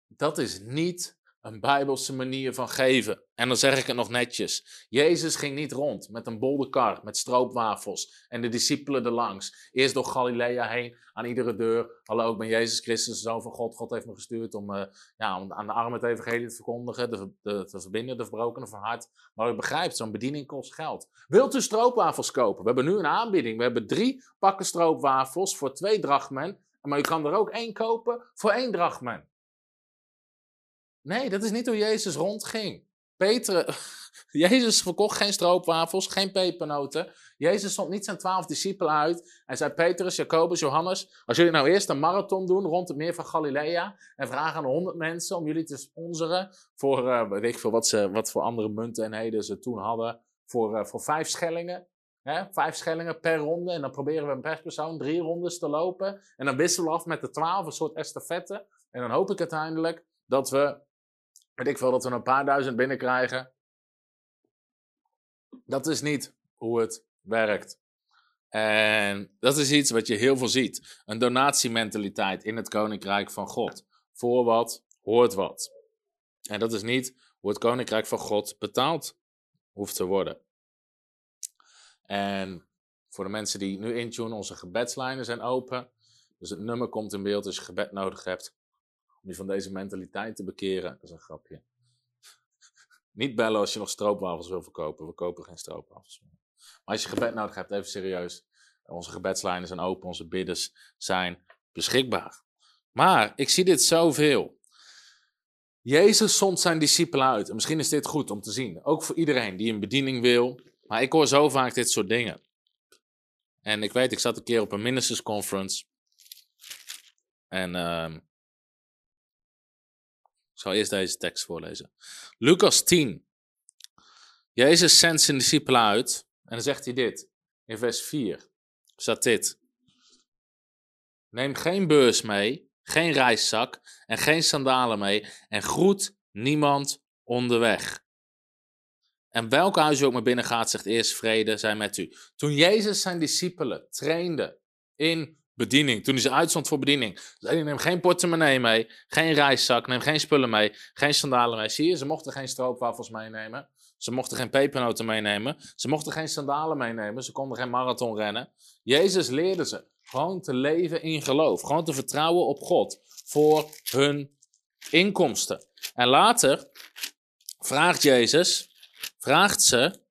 dat is niet een bijbelse manier van geven. En dan zeg ik het nog netjes. Jezus ging niet rond met een bolde kar, met stroopwafels en de discipelen erlangs. Eerst door Galilea heen, aan iedere deur. Hallo, ik ben Jezus Christus, Zoon van God. God heeft me gestuurd om, uh, ja, om aan de armen het evangelie te verkondigen, te verbinden, de verbrokenen van hart. Maar u begrijpt, zo'n bediening kost geld. Wilt u stroopwafels kopen? We hebben nu een aanbieding. We hebben drie pakken stroopwafels voor twee drachmen. Maar u kan er ook één kopen voor één drachmen. Nee, dat is niet hoe Jezus rondging. Peter, Jezus verkocht geen stroopwafels, geen pepernoten. Jezus stond niet zijn twaalf discipelen uit. Hij zei, Petrus, Jacobus, Johannes, als jullie nou eerst een marathon doen rond het meer van Galilea en vragen aan honderd mensen om jullie te sponsoren voor, uh, weet wat, ze, wat voor andere muntenheden ze toen hadden, voor, uh, voor vijf schellingen. Hè, vijf schellingen per ronde. En dan proberen we een perspersoon drie rondes te lopen. En dan wisselen we af met de twaalf, een soort estafette. En dan hoop ik uiteindelijk dat we weet ik veel, dat we een paar duizend binnenkrijgen. Dat is niet hoe het werkt. En dat is iets wat je heel veel ziet. Een donatiementaliteit in het koninkrijk van God. Voor wat, hoort wat. En dat is niet hoe het koninkrijk van God betaald hoeft te worden. En voor de mensen die nu intunen, onze gebedslijnen zijn open. Dus het nummer komt in beeld als je gebed nodig hebt je van deze mentaliteit te bekeren. Dat is een grapje. Niet bellen als je nog stroopwafels wil verkopen. We kopen geen stroopwafels. Maar als je gebed nodig hebt, even serieus. Onze gebedslijnen zijn open, onze bidders zijn beschikbaar. Maar ik zie dit zoveel. Jezus zond zijn discipelen uit. En misschien is dit goed om te zien. Ook voor iedereen die een bediening wil. Maar ik hoor zo vaak dit soort dingen. En ik weet, ik zat een keer op een ministers conference. En uh, ik zal eerst deze tekst voorlezen. Lucas 10. Jezus zendt zijn discipelen uit en dan zegt hij dit. In vers 4 staat dit. Neem geen beurs mee, geen reiszak en geen sandalen mee en groet niemand onderweg. En welk huis u ook maar binnen gaat, zegt eerst vrede zij met u. Toen Jezus zijn discipelen trainde in bediening. Toen hij ze uitstond voor bediening. Zei neem geen portemonnee mee, geen reiszak, neem geen spullen mee, geen sandalen mee. Zie je, ze mochten geen stroopwafels meenemen. Ze mochten geen pepernoten meenemen. Ze mochten geen sandalen meenemen. Ze konden geen marathon rennen. Jezus leerde ze gewoon te leven in geloof. Gewoon te vertrouwen op God voor hun inkomsten. En later vraagt Jezus, vraagt ze,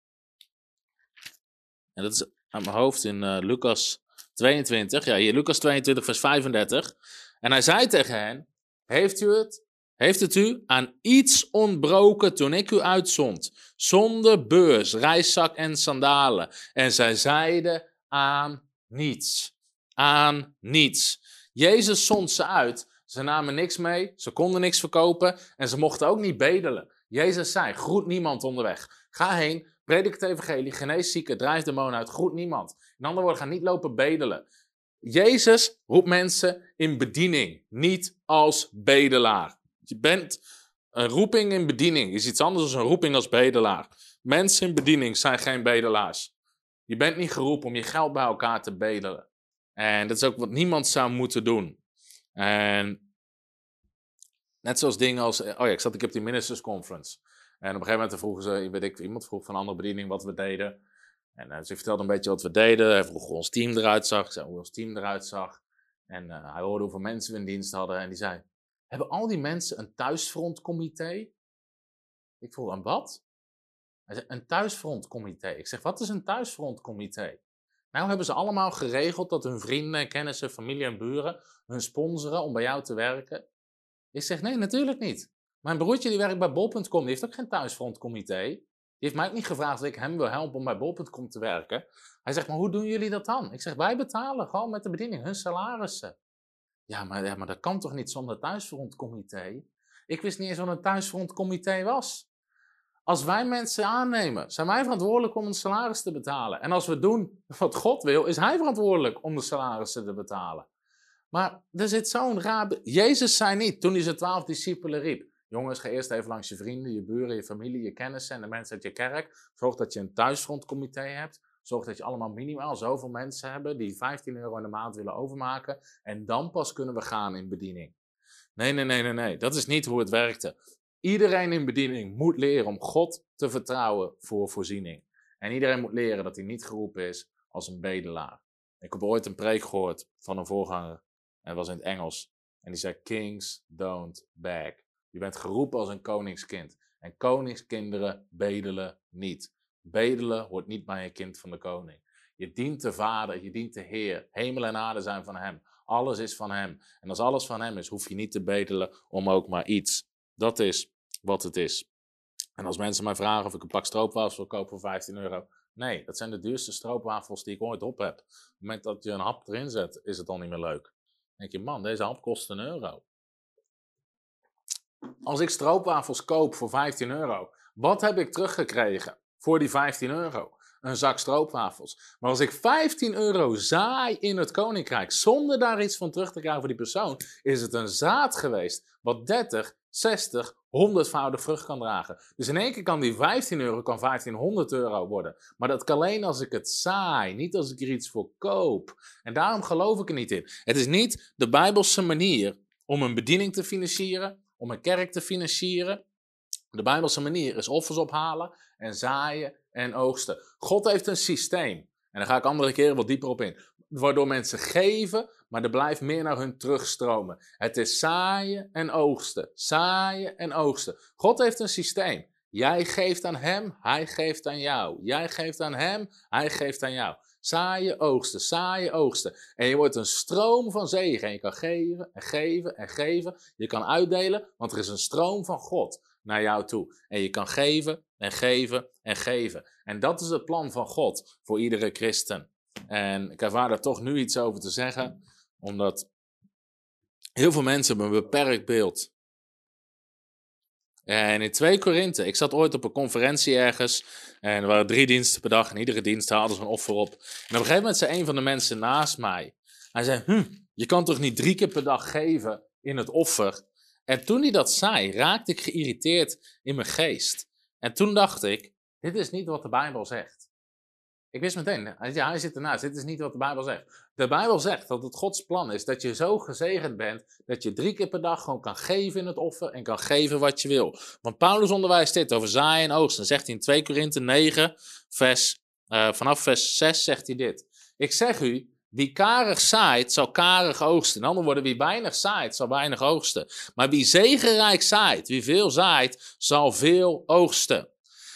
en dat is aan mijn hoofd in uh, Lucas 22, ja, hier Lucas 22, vers 35. En hij zei tegen hen: Heeft u het? Heeft het u aan iets ontbroken toen ik u uitzond? Zonder beurs, reiszak en sandalen. En zij zeiden aan niets. Aan niets. Jezus zond ze uit. Ze namen niks mee, ze konden niks verkopen en ze mochten ook niet bedelen. Jezus zei: Groet niemand onderweg. Ga heen, predik het evangelie, genees zieken, drijf demonen uit, groet niemand. In andere woorden, ga niet lopen bedelen. Jezus roept mensen in bediening, niet als bedelaar. Je bent een roeping in bediening, is iets anders dan een roeping als bedelaar. Mensen in bediening zijn geen bedelaars. Je bent niet geroepen om je geld bij elkaar te bedelen. En dat is ook wat niemand zou moeten doen. En net zoals dingen als, oh ja, ik zat, ik heb die ministers conference. En op een gegeven moment vroegen ze, weet ik, iemand vroeg van een andere bediening wat we deden. En dus ik vertelde een beetje wat we deden. Hij vroeg hoe ons team eruit zag. Hoe ons team eruit zag. En uh, hij hoorde hoeveel mensen we in dienst hadden. En die zei, hebben al die mensen een thuisfrontcomité? Ik vroeg, een wat? Hij zei, een thuisfrontcomité. Ik zeg, wat is een thuisfrontcomité? Nou hebben ze allemaal geregeld dat hun vrienden, kennissen, familie en buren hun sponsoren om bij jou te werken. Ik zeg, nee, natuurlijk niet. Mijn broertje die werkt bij bol.com, die heeft ook geen thuisfrontcomité. Die heeft mij ook niet gevraagd of ik hem wil helpen om bij bol.com te werken. Hij zegt, maar hoe doen jullie dat dan? Ik zeg, wij betalen gewoon met de bediening hun salarissen. Ja, maar, ja, maar dat kan toch niet zonder thuisfrontcomité? Ik wist niet eens wat een thuisfrontcomité was. Als wij mensen aannemen, zijn wij verantwoordelijk om een salaris te betalen. En als we doen wat God wil, is Hij verantwoordelijk om de salarissen te betalen. Maar er zit zo'n raar... Jezus zei niet, toen hij zijn twaalf discipelen riep... Jongens, ga eerst even langs je vrienden, je buren, je familie, je kennissen en de mensen uit je kerk. Zorg dat je een thuisfrontcomité hebt. Zorg dat je allemaal minimaal zoveel mensen hebben die 15 euro in de maand willen overmaken. En dan pas kunnen we gaan in bediening. Nee, nee, nee, nee, nee. Dat is niet hoe het werkte. Iedereen in bediening moet leren om God te vertrouwen voor voorziening. En iedereen moet leren dat hij niet geroepen is als een bedelaar. Ik heb ooit een preek gehoord van een voorganger. En was in het Engels. En die zei: Kings don't beg. Je bent geroepen als een koningskind. En koningskinderen bedelen niet. Bedelen hoort niet bij een kind van de koning. Je dient de Vader, je dient de Heer. Hemel en aarde zijn van Hem. Alles is van Hem. En als alles van Hem is, hoef je niet te bedelen om ook maar iets. Dat is wat het is. En als mensen mij vragen of ik een pak stroopwafels wil kopen voor 15 euro. Nee, dat zijn de duurste stroopwafels die ik ooit op heb. Op het moment dat je een hap erin zet, is het al niet meer leuk. Dan denk je, man, deze hap kost een euro. Als ik stroopwafels koop voor 15 euro, wat heb ik teruggekregen voor die 15 euro? Een zak stroopwafels. Maar als ik 15 euro zaai in het koninkrijk zonder daar iets van terug te krijgen voor die persoon, is het een zaad geweest wat 30, 60, 100voudig vrucht kan dragen. Dus in één keer kan die 15 euro kan 1500 euro worden. Maar dat kan alleen als ik het saai, niet als ik er iets voor koop. En daarom geloof ik er niet in. Het is niet de Bijbelse manier om een bediening te financieren, om een kerk te financieren. De Bijbelse manier is offers ophalen en zaaien en oogsten. God heeft een systeem. En daar ga ik andere keren wat dieper op in. Waardoor mensen geven, maar er blijft meer naar hun terugstromen. Het is zaaien en oogsten. Zaaien en oogsten. God heeft een systeem. Jij geeft aan hem, hij geeft aan jou. Jij geeft aan hem, hij geeft aan jou. Zaaien, oogsten, zaaien, oogsten. En je wordt een stroom van zegen. En je kan geven en geven en geven. Je kan uitdelen, want er is een stroom van God naar jou toe. En je kan geven en geven en geven. En dat is het plan van God voor iedere christen. En ik ervaar daar toch nu iets over te zeggen, omdat heel veel mensen hebben een beperkt beeld. En in 2 Korinthe, ik zat ooit op een conferentie ergens en er waren drie diensten per dag en iedere dienst hadden ze een offer op. En op een gegeven moment zei een van de mensen naast mij, hij zei, hm, je kan toch niet drie keer per dag geven in het offer? En toen hij dat zei, raakte ik geïrriteerd in mijn geest. En toen dacht ik, dit is niet wat de Bijbel zegt. Ik wist meteen, ja, hij zit ernaast, dit is niet wat de Bijbel zegt. De Bijbel zegt dat het Gods plan is dat je zo gezegend bent dat je drie keer per dag gewoon kan geven in het offer en kan geven wat je wil. Want Paulus onderwijst dit over zaaien en oogsten. Zegt hij in 2 Korinthe 9, vers, uh, vanaf vers 6 zegt hij dit. Ik zeg u, wie karig zaait, zal karig oogsten. In andere woorden, wie weinig zaait, zal weinig oogsten. Maar wie zegenrijk zaait, wie veel zaait, zal veel oogsten.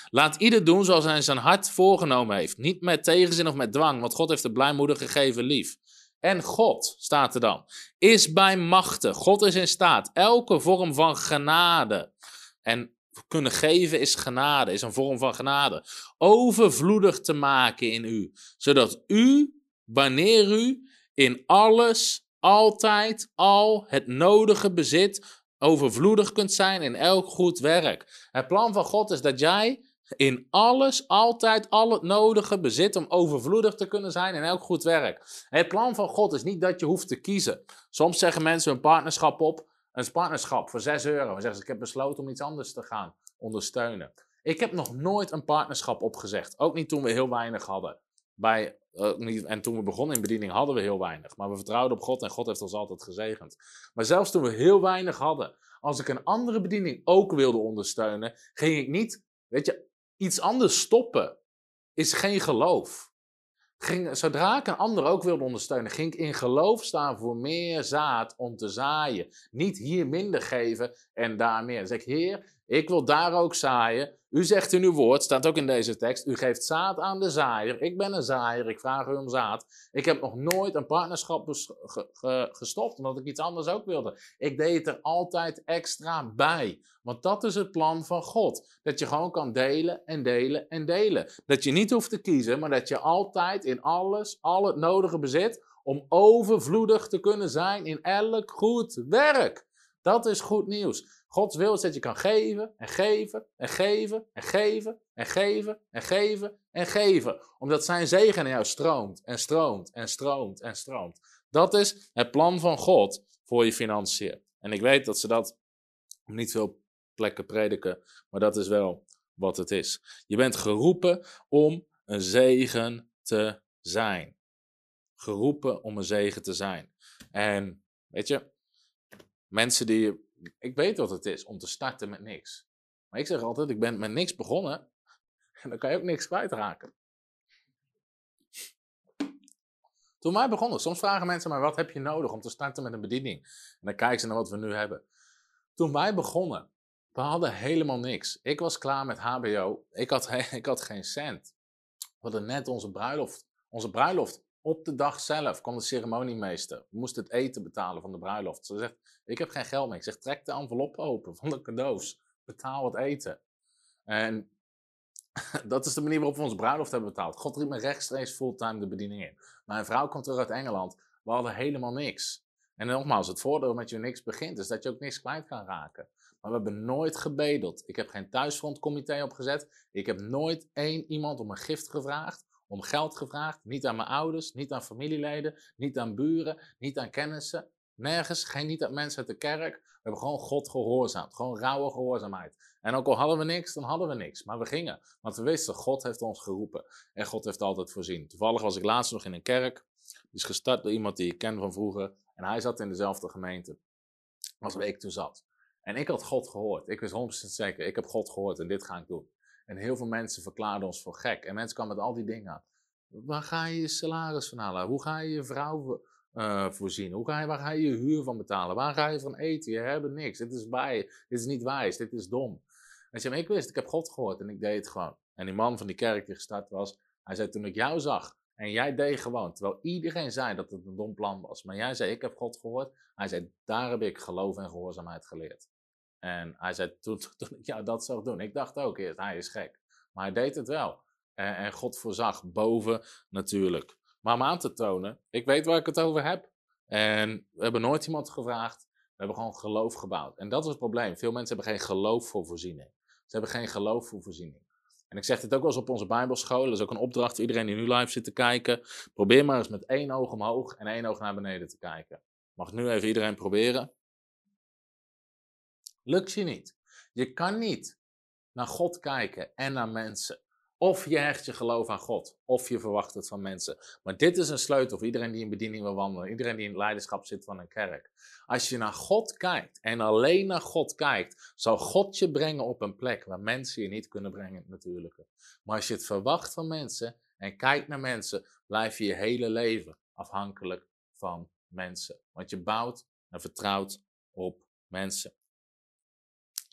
Laat ieder doen zoals hij zijn hart voorgenomen heeft. Niet met tegenzin of met dwang, want God heeft de blijmoedig gegeven lief. En God, staat er dan, is bij machten. God is in staat. Elke vorm van genade. En kunnen geven is genade, is een vorm van genade. Overvloedig te maken in u. Zodat u, wanneer u in alles, altijd, al het nodige bezit, overvloedig kunt zijn in elk goed werk. Het plan van God is dat jij in alles, altijd, al het nodige bezit om overvloedig te kunnen zijn in elk goed werk. Het plan van God is niet dat je hoeft te kiezen. Soms zeggen mensen een partnerschap op, een partnerschap voor 6 euro. En zeggen ze, ik heb besloten om iets anders te gaan ondersteunen. Ik heb nog nooit een partnerschap opgezegd. Ook niet toen we heel weinig hadden. Bij, uh, en toen we begonnen in bediening hadden we heel weinig. Maar we vertrouwden op God en God heeft ons altijd gezegend. Maar zelfs toen we heel weinig hadden, als ik een andere bediening ook wilde ondersteunen, ging ik niet, weet je, iets anders stoppen is geen geloof. Ging, zodra ik een ander ook wilde ondersteunen, ging ik in geloof staan voor meer zaad om te zaaien. Niet hier minder geven en daar meer. Dan zeg ik, Heer, ik wil daar ook zaaien. U zegt in uw woord, staat ook in deze tekst, u geeft zaad aan de zaaier. Ik ben een zaaier, ik vraag u om zaad. Ik heb nog nooit een partnerschap gestopt, omdat ik iets anders ook wilde. Ik deed het er altijd extra bij. Want dat is het plan van God. Dat je gewoon kan delen en delen en delen. Dat je niet hoeft te kiezen, maar dat je altijd in alles, al het nodige bezit om overvloedig te kunnen zijn in elk goed werk. Dat is goed nieuws. Gods wil is dat je kan geven en geven en geven en geven en geven en geven en geven. Omdat zijn zegen in jou stroomt en stroomt en stroomt en stroomt. Dat is het plan van God voor je financiën. En ik weet dat ze dat op niet veel plekken prediken, maar dat is wel wat het is. Je bent geroepen om een zegen te zijn. Geroepen om een zegen te zijn. En weet je, Mensen die. Ik weet wat het is om te starten met niks. Maar ik zeg altijd: ik ben met niks begonnen. En dan kan je ook niks kwijtraken. Toen wij begonnen, soms vragen mensen mij: wat heb je nodig om te starten met een bediening? En dan kijken ze naar wat we nu hebben. Toen wij begonnen, we hadden helemaal niks. Ik was klaar met HBO. Ik had, ik had geen cent. We hadden net onze bruiloft. Onze bruiloft. Op de dag zelf kwam de ceremoniemeester. We moesten het eten betalen van de bruiloft. Ze zegt, ik heb geen geld meer. Ik zeg, trek de envelop open van de cadeaus. Betaal het eten. En dat is de manier waarop we onze bruiloft hebben betaald. God riep me rechtstreeks fulltime de bediening in. Mijn vrouw komt terug uit Engeland. We hadden helemaal niks. En nogmaals, het voordeel met je niks begint, is dat je ook niks kwijt kan raken. Maar we hebben nooit gebedeld. Ik heb geen thuisfrontcomité opgezet. Ik heb nooit één iemand om een gift gevraagd, om geld gevraagd. Niet aan mijn ouders, niet aan familieleden, niet aan buren, niet aan kennissen. Nergens, geen, niet aan mensen uit de kerk. We hebben gewoon God gehoorzaamd. Gewoon rauwe gehoorzaamheid. En ook al hadden we niks, dan hadden we niks. Maar we gingen. Want we wisten, God heeft ons geroepen. En God heeft altijd voorzien. Toevallig was ik laatst nog in een kerk. Die is gestart door iemand die ik ken van vroeger. En hij zat in dezelfde gemeente als ik toen zat. En ik had God gehoord. Ik wist 100% zeker, ik heb God gehoord en dit ga ik doen. En heel veel mensen verklaarden ons voor gek. En mensen kwamen met al die dingen. Waar ga je je salaris van halen? Hoe ga je je vrouw uh, voorzien? Hoe ga je, waar ga je je huur van betalen? Waar ga je van eten? Je hebt niks. Dit is, bij, dit is niet wijs. Dit is dom. En zei, ik wist, ik heb God gehoord en ik deed het gewoon. En die man van die kerk die gestart was, hij zei, toen ik jou zag, en jij deed gewoon, terwijl iedereen zei dat het een dom plan was. Maar jij zei, ik heb God gehoord. Hij zei, daar heb ik geloof en gehoorzaamheid geleerd. En hij zei, toen, ik jou dat zag doen, ik dacht ook eerst, hij is gek. Maar hij deed het wel. En, en God voorzag boven natuurlijk. Maar om aan te tonen, ik weet waar ik het over heb. En we hebben nooit iemand gevraagd. We hebben gewoon geloof gebouwd. En dat is het probleem. Veel mensen hebben geen geloof voor voorziening. Ze hebben geen geloof voor voorziening. En ik zeg dit ook wel eens op onze Bijbelschool. Dat is ook een opdracht voor iedereen die nu live zit te kijken. Probeer maar eens met één oog omhoog en één oog naar beneden te kijken. Mag nu even iedereen proberen? Lukt je niet. Je kan niet naar God kijken en naar mensen. Of je hecht je geloof aan God, of je verwacht het van mensen. Maar dit is een sleutel voor iedereen die in bediening wil wandelen, iedereen die in het leiderschap zit van een kerk. Als je naar God kijkt en alleen naar God kijkt, zal God je brengen op een plek waar mensen je niet kunnen brengen, natuurlijk. Maar als je het verwacht van mensen en kijkt naar mensen, blijf je je hele leven afhankelijk van mensen. Want je bouwt en vertrouwt op mensen.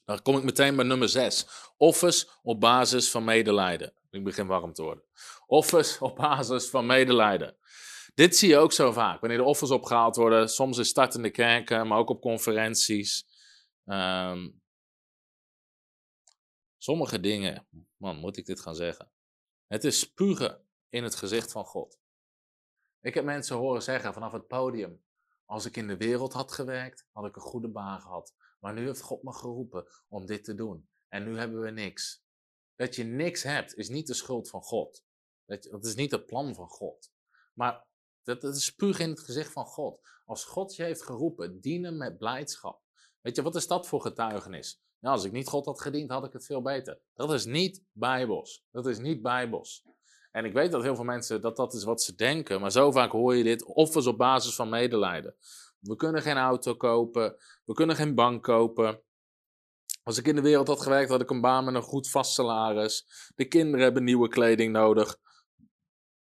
Dan kom ik meteen bij nummer 6. Offers op basis van medelijden. Ik begin warm te worden. Offers op basis van medelijden. Dit zie je ook zo vaak. Wanneer de offers opgehaald worden, soms in startende kerken, maar ook op conferenties. Ehm, sommige dingen, man, moet ik dit gaan zeggen? Het is spugen in het gezicht van God. Ik heb mensen horen zeggen vanaf het podium: Als ik in de wereld had gewerkt, had ik een goede baan gehad. Maar nu heeft God me geroepen om dit te doen. En nu hebben we niks. Dat je niks hebt, is niet de schuld van God. Dat, is niet het plan van God. Maar dat, is spuug in het gezicht van God. Als God je heeft geroepen, dienen met blijdschap. Weet je, wat is dat voor getuigenis? Nou, als ik niet God had gediend, had ik het veel beter. Dat is niet bijbels. Dat is niet bijbels. En ik weet dat heel veel mensen dat dat is wat ze denken, maar zo vaak hoor je dit offers op basis van medelijden. We kunnen geen auto kopen. We kunnen geen bank kopen. Als ik in de wereld had gewerkt, had ik een baan met een goed vast salaris. De kinderen hebben nieuwe kleding nodig.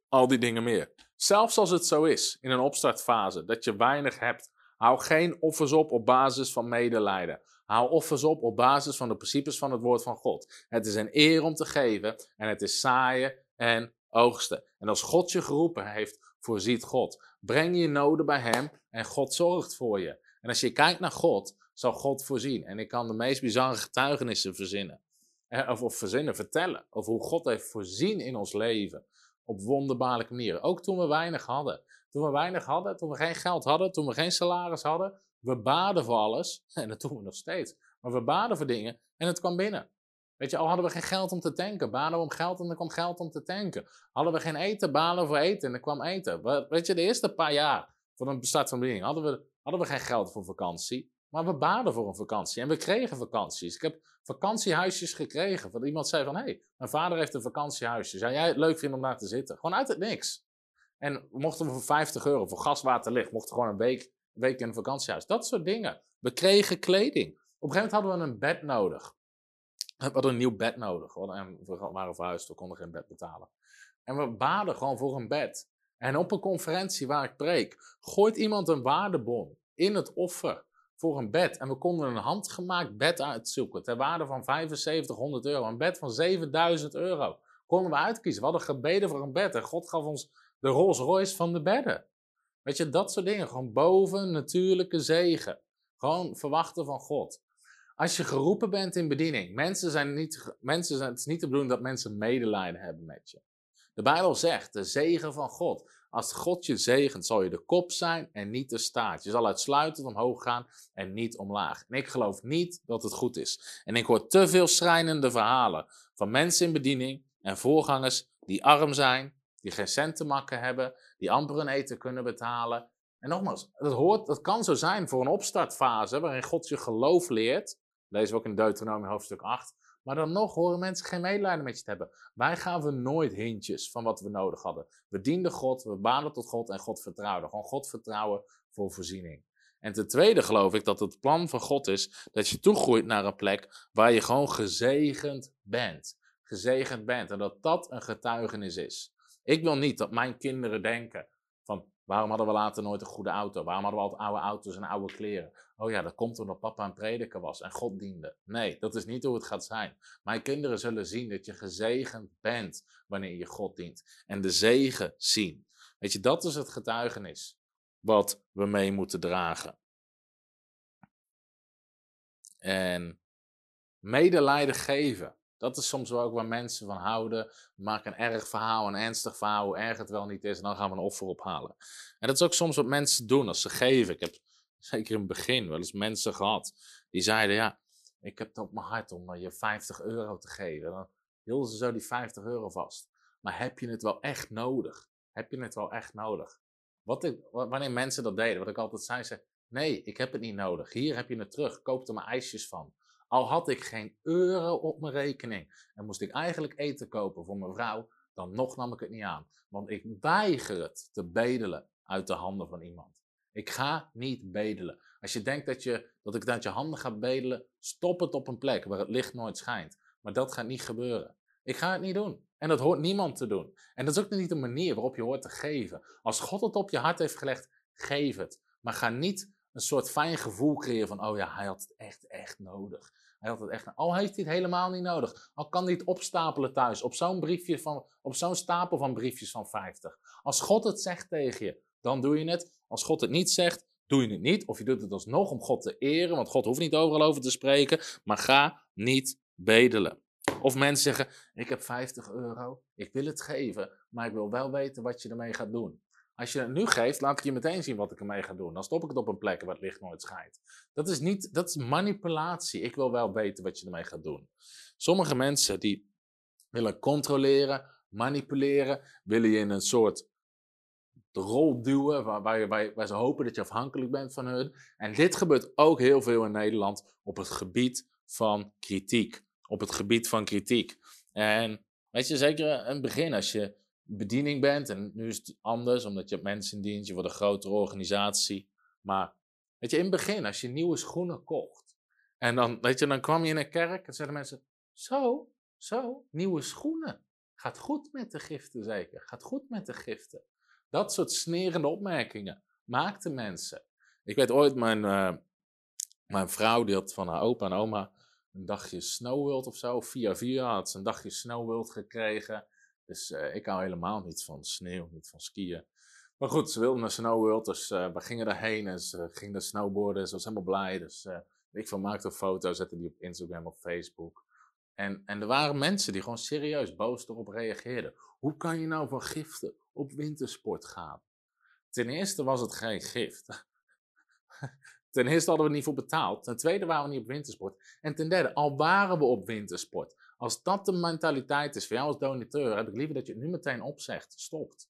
Al die dingen meer. Zelfs als het zo is, in een opstartfase, dat je weinig hebt, hou geen offers op op basis van medelijden. Hou offers op op basis van de principes van het woord van God. Het is een eer om te geven en het is zaaien en oogsten. En als God je geroepen heeft, voorziet God. Breng je noden bij Hem en God zorgt voor je. En als je kijkt naar God, zal God voorzien. En ik kan de meest bizarre getuigenissen verzinnen. Of, of verzinnen, vertellen. Over hoe God heeft voorzien in ons leven. Op wonderbaarlijke manieren. Ook toen we weinig hadden. Toen we weinig hadden, toen we geen geld hadden, toen we geen salaris hadden. We baden voor alles. En dat doen we nog steeds. Maar we baden voor dingen en het kwam binnen. Weet je, al hadden we geen geld om te tanken, baden we om geld en er kwam geld om te tanken. Hadden we geen eten, balen voor eten en er kwam eten. Weet je, de eerste paar jaar van een bediening hadden we, hadden we geen geld voor vakantie. Maar we baden voor een vakantie en we kregen vakanties. Ik heb vakantiehuisjes gekregen. Van iemand zei van, hé, hey, mijn vader heeft een vakantiehuisje. Zou jij het leuk vinden om daar te zitten? Gewoon uit het niks. En mochten we voor 50 euro voor gas, water, licht, mochten we gewoon een week week in een vakantiehuis. Dat soort dingen. We kregen kleding. Op een gegeven moment hadden we een bed nodig. We hadden een nieuw bed nodig. Hadden, we waren verhuisd, we konden geen bed betalen. En we baden gewoon voor een bed. En op een conferentie waar ik preek, gooit iemand een waardebon in het offer voor een bed. En we konden een handgemaakt bed uitzoeken ter waarde van 7500 euro. Een bed van 7000 euro. Konden we uitkiezen. We hadden gebeden voor een bed. En God gaf ons de Rolls Royce van de bedden. Weet je, dat soort dingen. Gewoon boven natuurlijke zegen. Gewoon verwachten van God. Als je geroepen bent in bediening, mensen zijn niet, mensen zijn, het is niet de bedoeling dat mensen medelijden hebben met je. De Bijbel zegt, de zegen van God. Als God je zegent, zal je de kop zijn en niet de staart. Je zal uitsluitend omhoog gaan en niet omlaag. En ik geloof niet dat het goed is. En ik hoor te veel schrijnende verhalen van mensen in bediening en voorgangers die arm zijn, die geen cent te makken hebben, die amper een eten kunnen betalen. En nogmaals, dat, hoort, dat kan zo zijn voor een opstartfase waarin God je geloof leert. Lezen we ook in Deuteronomie hoofdstuk 8. Maar dan nog horen mensen geen medelijden met je te hebben. Wij gaven nooit hintjes van wat we nodig hadden. We dienden God, we baden tot God en God vertrouwden. Gewoon God vertrouwen voor voorziening. En ten tweede geloof ik dat het plan van God is dat je toegroeit naar een plek waar je gewoon gezegend bent. Gezegend bent en dat dat een getuigenis is. Ik wil niet dat mijn kinderen denken waarom hadden we later nooit een goede auto? Waarom hadden we altijd oude auto's en oude kleren? Oh ja, dat komt omdat papa een prediker was en God diende. Nee, dat is niet hoe het gaat zijn. Mijn kinderen zullen zien dat je gezegend bent wanneer je God dient. En de zegen zien. Weet je, dat is het getuigenis wat we mee moeten dragen. En medelijden geven. Dat is soms wel ook waar mensen van houden. Maken een erg verhaal, een ernstig verhaal, hoe erg het wel niet is. En dan gaan we een offer ophalen. En dat is ook soms wat mensen doen als ze geven. Ik heb zeker in het begin wel eens mensen gehad. Die zeiden, ja, ik heb het op mijn hart om je 50 euro te geven. Dan hielden ze zo die 50 euro vast. Maar heb je het wel echt nodig? Heb je het wel echt nodig? Wat wanneer mensen dat deden, wat ik altijd zei, ze, nee, ik heb het niet nodig. Hier heb je het terug. Koop er maar ijsjes van. Al had ik geen euro op mijn rekening en moest ik eigenlijk eten kopen voor mijn vrouw, dan nog nam ik het niet aan. Want ik weiger het te bedelen uit de handen van iemand. Ik ga niet bedelen. Als je denkt dat, je, dat ik het uit je handen ga bedelen, stop het op een plek waar het licht nooit schijnt. Maar dat gaat niet gebeuren. Ik ga het niet doen. En dat hoort niemand te doen. En dat is ook niet de manier waarop je hoort te geven. Als God het op je hart heeft gelegd, geef het. Maar ga niet een soort fijn gevoel creëren van, oh ja, hij had het echt, echt nodig. Hij had het echt, al heeft hij het helemaal niet nodig. Al kan hij het opstapelen thuis, op zo'n briefje van, op zo'n stapel van briefjes van 50. Als God het zegt tegen je, dan doe je het. Als God het niet zegt, doe je het niet. Of je doet het alsnog om God te eren, want God hoeft niet overal over te spreken. Maar ga niet bedelen. Of mensen zeggen, ik heb 50 euro, ik wil het geven, maar ik wil wel weten wat je ermee gaat doen. Als je het nu geeft, laat ik je meteen zien wat ik ermee ga doen. Dan stop ik het op een plek waar het licht nooit schijnt. Dat is, niet, dat is manipulatie. Ik wil wel weten wat je ermee gaat doen. Sommige mensen die willen controleren, manipuleren, willen je in een soort rol duwen waar, ze hopen dat je afhankelijk bent van hun. En dit gebeurt ook heel veel in Nederland op het gebied van kritiek. Op het gebied van kritiek. En weet je, zeker het begin, als je bediening bent. En nu is het anders, omdat je mensen in dienst, je wordt een grotere organisatie. Maar weet je, in het begin, als je nieuwe schoenen kocht. En dan, weet je, dan kwam je in een kerk en zeiden mensen, zo, zo, nieuwe schoenen. Gaat goed met de giften zeker, gaat goed met de giften. Dat soort snerende opmerkingen maakten mensen. Ik weet ooit, mijn, uh, mijn vrouw die had van haar opa en oma een dagje Snowworld of zo, via via had ze een dagje Snowworld gekregen. Dus uh, ik hou helemaal niet van sneeuw, niet van skiën. Maar goed, ze wilde naar Snow World, dus uh, we gingen daarheen en ze ging naar snowboarden. Ze was helemaal blij, dus uh, ik van maakte een foto, zette die op Instagram of Facebook. En, en er waren mensen die gewoon serieus boos erop reageerden. Hoe kan je nou van giften op wintersport gaan? Ten eerste was het geen gift. Ten eerste hadden we niet voor betaald. Ten tweede waren we niet op wintersport. En ten derde, al waren we op wintersport. Als dat de mentaliteit is voor jou als donateur, heb ik liever dat je het nu meteen opzegt, stopt.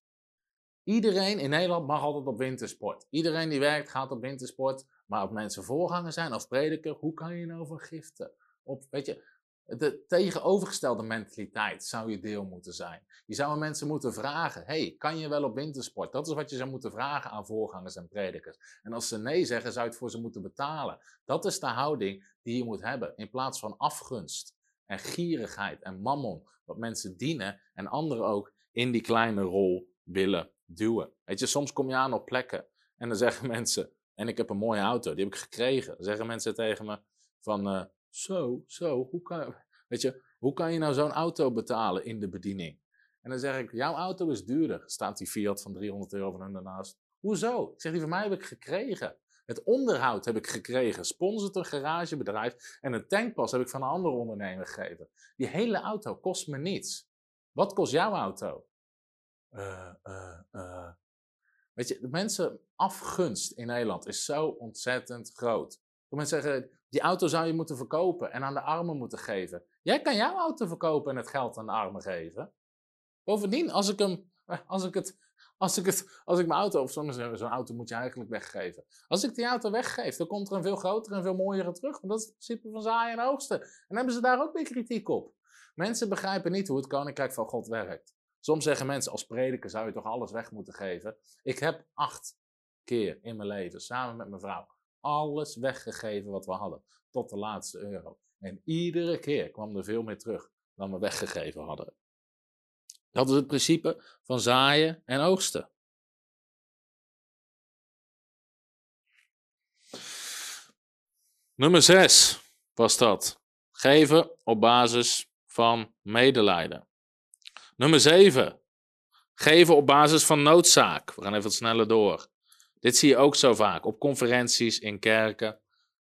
Iedereen in Nederland mag altijd op wintersport. Iedereen die werkt gaat op wintersport. Maar als mensen voorganger zijn of prediker, hoe kan je nou van giften? Op, weet je, de tegenovergestelde mentaliteit zou je deel moeten zijn. Je zou mensen moeten vragen: hey, kan je wel op wintersport? Dat is wat je zou moeten vragen aan voorgangers en predikers. En als ze nee zeggen, zou je het voor ze moeten betalen. Dat is de houding die je moet hebben. In plaats van afgunst en gierigheid en mammon. Wat mensen dienen en anderen ook in die kleine rol willen duwen. Weet je, soms kom je aan op plekken en dan zeggen mensen: en ik heb een mooie auto, die heb ik gekregen. Dan zeggen mensen tegen me van. Uh, zo, zo, hoe kan, weet je, hoe kan je nou zo'n auto betalen in de bediening? En dan zeg ik, jouw auto is duurder. Staat die Fiat van 300 euro van hun daarnaast. Hoezo? Ik zeg, die van mij heb ik gekregen. Het onderhoud heb ik gekregen. Sponsort een garagebedrijf. En een tankpas heb ik van een andere ondernemer gegeven. Die hele auto kost me niets. Wat kost jouw auto? Uh, uh, uh. Weet je, de mensen afgunst in Nederland is zo ontzettend groot. Mensen zeggen, die auto zou je moeten verkopen en aan de armen moeten geven. Jij kan jouw auto verkopen en het geld aan de armen geven. Bovendien, als ik hem, als ik het, als ik als ik mijn auto, of zo'n auto moet je eigenlijk weggeven. Als ik die auto weggeef, dan komt er een veel grotere en veel mooiere terug. Want dat is het principe van zaaien en oogsten. En hebben ze daar ook weer kritiek op. Mensen begrijpen niet hoe het koninkrijk van God werkt. Soms zeggen mensen, als prediker zou je toch alles weg moeten geven. Ik heb acht keer in mijn leven, samen met mijn vrouw, alles weggegeven wat we hadden. Tot de laatste euro. En iedere keer kwam er veel meer terug dan we weggegeven hadden. Dat is het principe van zaaien en oogsten. Nummer 6 was dat. Geven op basis van medelijden. Nummer 7. Geven op basis van noodzaak. We gaan even wat sneller door. Dit zie je ook zo vaak op conferenties in kerken.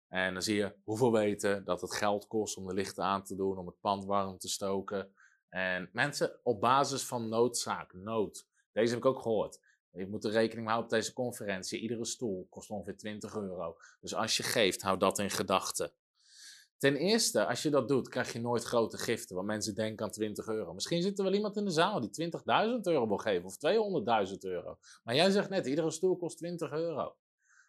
En dan zie je hoeveel weten dat het geld kost om de lichten aan te doen, om het pand warm te stoken. En mensen op basis van noodzaak, nood. Deze heb ik ook gehoord. Je moet er rekening mee houden op deze conferentie. Iedere stoel kost ongeveer 20 euro. Dus als je geeft, hou dat in gedachten. Ten eerste, als je dat doet, krijg je nooit grote giften, want mensen denken aan 20 euro. Misschien zit er wel iemand in de zaal die 20.000 euro wil geven of 200.000 euro. Maar jij zegt net, iedere stoel kost 20 euro.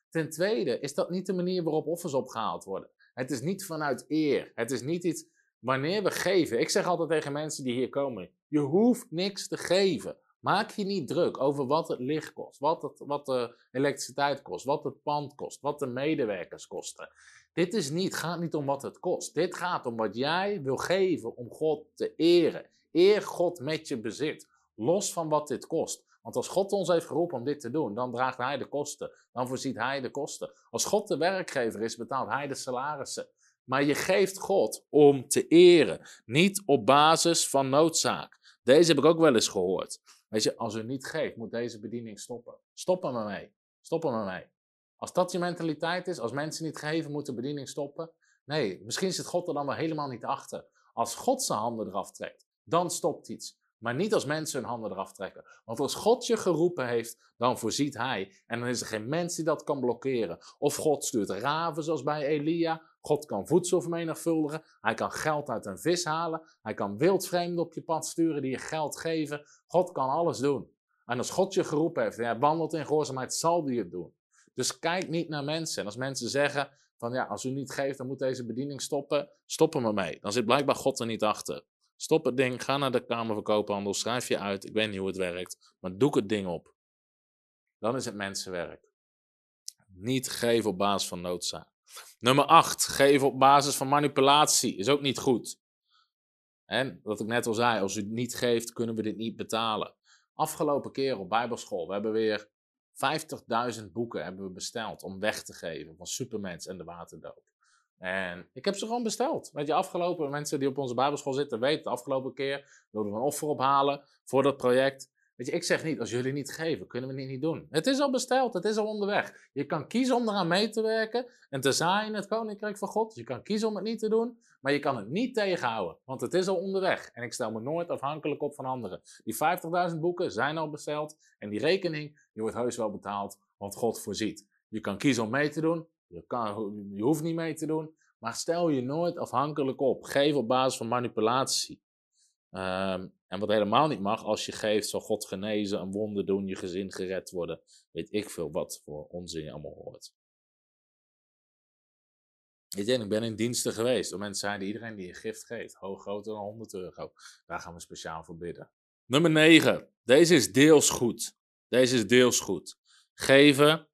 Ten tweede, is dat niet de manier waarop offers opgehaald worden. Het is niet vanuit eer. Het is niet iets, wanneer we geven. Ik zeg altijd tegen mensen die hier komen, je hoeft niks te geven. Maak je niet druk over wat het licht kost, wat, het, wat de elektriciteit kost, wat het pand kost, wat de medewerkers kosten. Dit is niet, gaat niet om wat het kost. Dit gaat om wat jij wil geven om God te eren. Eer God met je bezit. Los van wat dit kost. Want als God ons heeft geroepen om dit te doen, dan draagt Hij de kosten. Dan voorziet Hij de kosten. Als God de werkgever is, betaalt Hij de salarissen. Maar je geeft God om te eren. Niet op basis van noodzaak. Deze heb ik ook wel eens gehoord. Weet je, als u niet geeft, moet deze bediening stoppen. Stop er maar mee. Stop er maar mee. Als dat je mentaliteit is, als mensen niet geven, moet de bediening stoppen. Nee, misschien zit God er dan wel helemaal niet achter. Als God zijn handen eraf trekt, dan stopt iets. Maar niet als mensen hun handen eraf trekken. Want als God je geroepen heeft, dan voorziet Hij. En dan is er geen mens die dat kan blokkeren. Of God stuurt raven zoals bij Elia. God kan voedsel vermenigvuldigen. Hij kan geld uit een vis halen. Hij kan wildvreemden op je pad sturen die je geld geven. God kan alles doen. En als God je geroepen heeft en jij wandelt in gehoorzaamheid, zal hij het doen. Dus kijk niet naar mensen. En als mensen zeggen van ja, als u niet geeft, dan moet deze bediening stoppen, stop er mee. Dan zit blijkbaar God er niet achter. Stop het ding, ga naar de Kamer van Koophandel, schrijf je uit. Ik weet niet hoe het werkt, maar doe het ding op. Dan is het mensenwerk. Niet geven op basis van noodzaak. Nummer 8. Geven op basis van manipulatie is ook niet goed. En wat ik net al zei, als u het niet geeft, kunnen we dit niet betalen. Afgelopen keer op Bijbelschool, we weer 50.000 boeken hebben we besteld om weg te geven van Supermens en de Waterdoop. En ik heb ze gewoon besteld. Weet je, afgelopen mensen die op onze Bijbelschool zitten weten, de afgelopen keer wilden we een offer ophalen voor dat project. Weet je, ik zeg niet, als jullie niet geven, kunnen we het niet doen. Het is al besteld, het is al onderweg. Je kan kiezen om eraan mee te werken en te zaaien in het koninkrijk van God. Je kan kiezen om het niet te doen, maar je kan het niet tegenhouden, want het is al onderweg. En ik stel me nooit afhankelijk op van anderen. Die 50.000 boeken zijn al besteld en die rekening die wordt heus wel betaald, want God voorziet. Je kan kiezen om mee te doen, je, je hoeft niet mee te doen, maar stel je nooit afhankelijk op. Geef op basis van manipulatie. Um, en wat helemaal niet mag, als je geeft, zal God genezen, een wonder doen, je gezin gered worden. Weet ik veel wat voor onzin je allemaal hoort. Je, en ik ben in diensten geweest. Door mensen zeiden, iedereen die een gift geeft, hoog groter dan 100 euro. Daar gaan we speciaal voor bidden. Nummer 9. Deze is deels goed. Deze is deels goed. Geven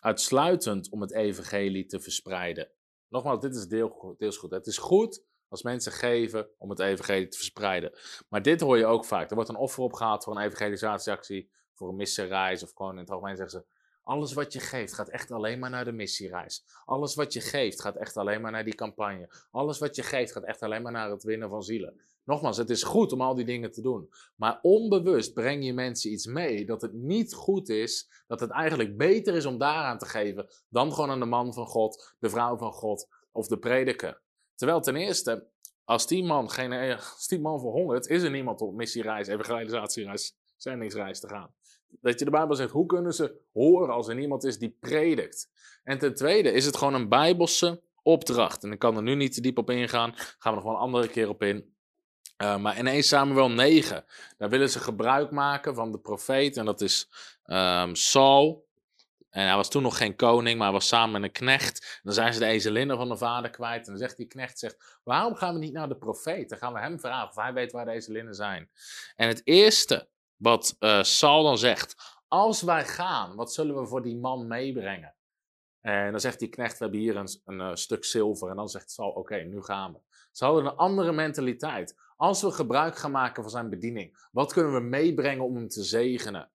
uitsluitend om het evangelie te verspreiden. Nogmaals, dit is deel, deels goed. Het is goed als mensen geven om het evangelie te verspreiden. Maar dit hoor je ook vaak. Er wordt een offer opgehaald voor een evangelisatieactie, voor een missiereis of gewoon in het algemeen zeggen ze... Alles wat je geeft gaat echt alleen maar naar de missiereis. Alles wat je geeft gaat echt alleen maar naar die campagne. Alles wat je geeft gaat echt alleen maar naar het winnen van zielen. Nogmaals, het is goed om al die dingen te doen. Maar onbewust breng je mensen iets mee dat het niet goed is. Dat het eigenlijk beter is om daaraan te geven dan gewoon aan de man van God, de vrouw van God of de prediker. Terwijl ten eerste, als die man, geen, als die man verhongert, is er niemand op missiereis, evangelisatiereis, zendingsreis te gaan. Dat je de Bijbel zegt, hoe kunnen ze horen als er niemand is die predikt? En ten tweede is het gewoon een Bijbelse opdracht. En ik kan er nu niet te diep op ingaan, gaan we nog wel een andere keer op in. Uh, maar in 1 Samuel 9, daar willen ze gebruik maken van de profeet. En dat is um, Saul. En hij was toen nog geen koning, maar hij was samen met een knecht. Dan zijn ze de ezelinnen van de vader kwijt. En dan zegt die knecht, zegt, waarom gaan we niet naar de profeet? Dan gaan we hem vragen of hij weet waar de ezelinnen zijn. En het eerste wat uh, Saul dan zegt, als wij gaan, wat zullen we voor die man meebrengen? En dan zegt die knecht, we hebben hier een, een stuk zilver. En dan zegt Saul, oké, nu gaan we. Ze hadden een andere mentaliteit. Als we gebruik gaan maken van zijn bediening, wat kunnen we meebrengen om hem te zegenen?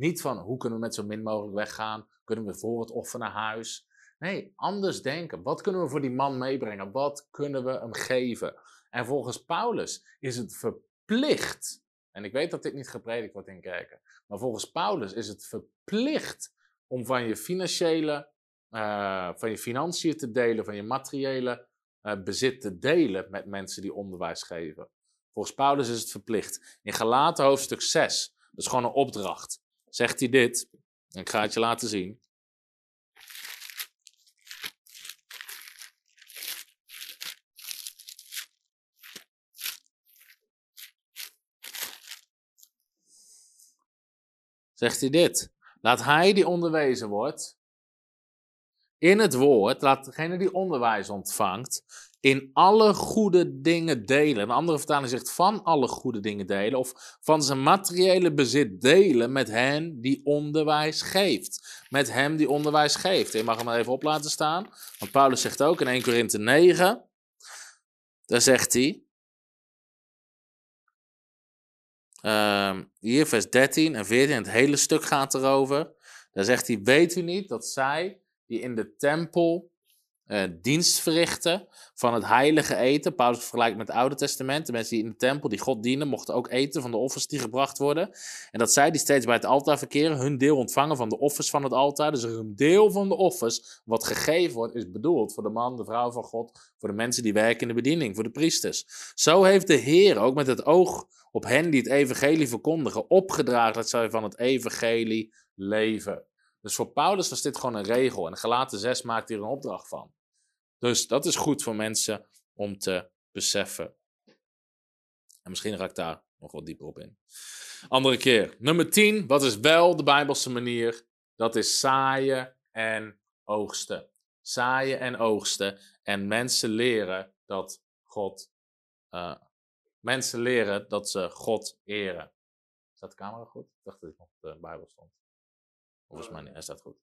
Niet van hoe kunnen we met zo min mogelijk weggaan? Kunnen we voor het offer naar huis? Nee, anders denken. Wat kunnen we voor die man meebrengen? Wat kunnen we hem geven? En volgens Paulus is het verplicht. En ik weet dat dit niet gepredikt wordt in kerken. Maar volgens Paulus is het verplicht om van je financiële, uh, van je financiën te delen, van je materiële uh, bezit te delen met mensen die onderwijs geven. Volgens Paulus is het verplicht. In Galaten hoofdstuk 6, dat is gewoon een opdracht, zegt hij dit. Ik ga het je laten zien. Zegt hij dit. Laat hij die onderwezen wordt in het woord, laat degene die onderwijs ontvangt, in alle goede dingen delen. Een andere vertaling zegt van alle goede dingen delen. Of van zijn materiële bezit delen met hen die onderwijs geeft. Met hem die onderwijs geeft. Je mag hem maar even op laten staan. Want Paulus zegt ook in 1 Korinthe 9. Daar zegt hij. Uh, hier vers 13 en 14. Het hele stuk gaat erover. Daar zegt hij: Weet u niet dat zij die in de tempel uh, dienst verrichten van het heilige eten. Paulus vergelijkt met het Oude Testament. De mensen die in de tempel, die God dienen, mochten ook eten van de offers die gebracht worden. En dat zij die steeds bij het altaar verkeren, hun deel ontvangen van de offers van het altaar. Dus een deel van de offers wat gegeven wordt, is bedoeld voor de man, de vrouw van God, voor de mensen die werken in de bediening, voor de priesters. Zo heeft de Heer ook met het oog op hen die het evangelie verkondigen, opgedragen dat zij van het evangelie leven. Dus voor Paulus was dit gewoon een regel. En Galaten 6 maakt hier een opdracht van. Dus dat is goed voor mensen om te beseffen. En misschien raak ik daar nog wat dieper op in. Andere keer. Nummer 10. Wat is wel de Bijbelse manier? Dat is zaaien en oogsten. Zaaien en oogsten. En mensen leren dat God. Uh, mensen leren dat ze God eren. Staat de camera goed? Ik dacht dat ik nog de Bijbel stond. Volgens mij niet, hij staat goed.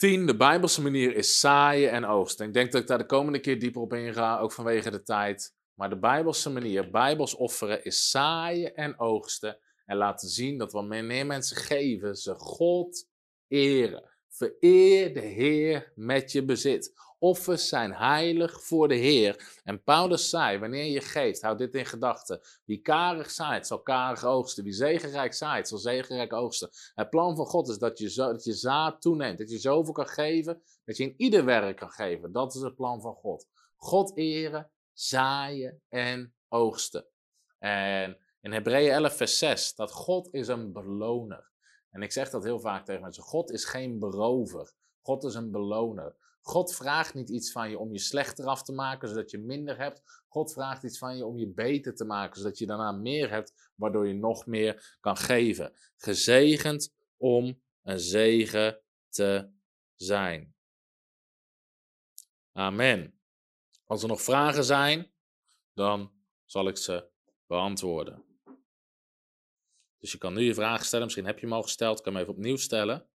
10. De Bijbelse manier is zaaien en oogsten. Ik denk dat ik daar de komende keer dieper op inga, ook vanwege de tijd. Maar de Bijbelse manier, Bijbels offeren, is zaaien en oogsten. En laten zien dat wanneer mensen geven, ze God eren. Vereer de Heer met je bezit. Offers zijn heilig voor de Heer. En Paulus zei, wanneer je geeft, houd dit in gedachten. Wie karig zaait, zal karig oogsten. Wie zegenrijk zaait, zal zegenrijk oogsten. Het plan van God is dat je, zo, dat je zaad toeneemt. Dat je zoveel kan geven, dat je in ieder werk kan geven. Dat is het plan van God. God eren, zaaien en oogsten. En in Hebreeën 11 vers 6, dat God is een beloner. En ik zeg dat heel vaak tegen mensen. God is geen berover. God is een beloner. God vraagt niet iets van je om je slechter af te maken, zodat je minder hebt. God vraagt iets van je om je beter te maken, zodat je daarna meer hebt, waardoor je nog meer kan geven. Gezegend om een zegen te zijn. Amen. Als er nog vragen zijn, dan zal ik ze beantwoorden. Dus je kan nu je vraag stellen. Misschien heb je hem al gesteld. Ik kan hem even opnieuw stellen.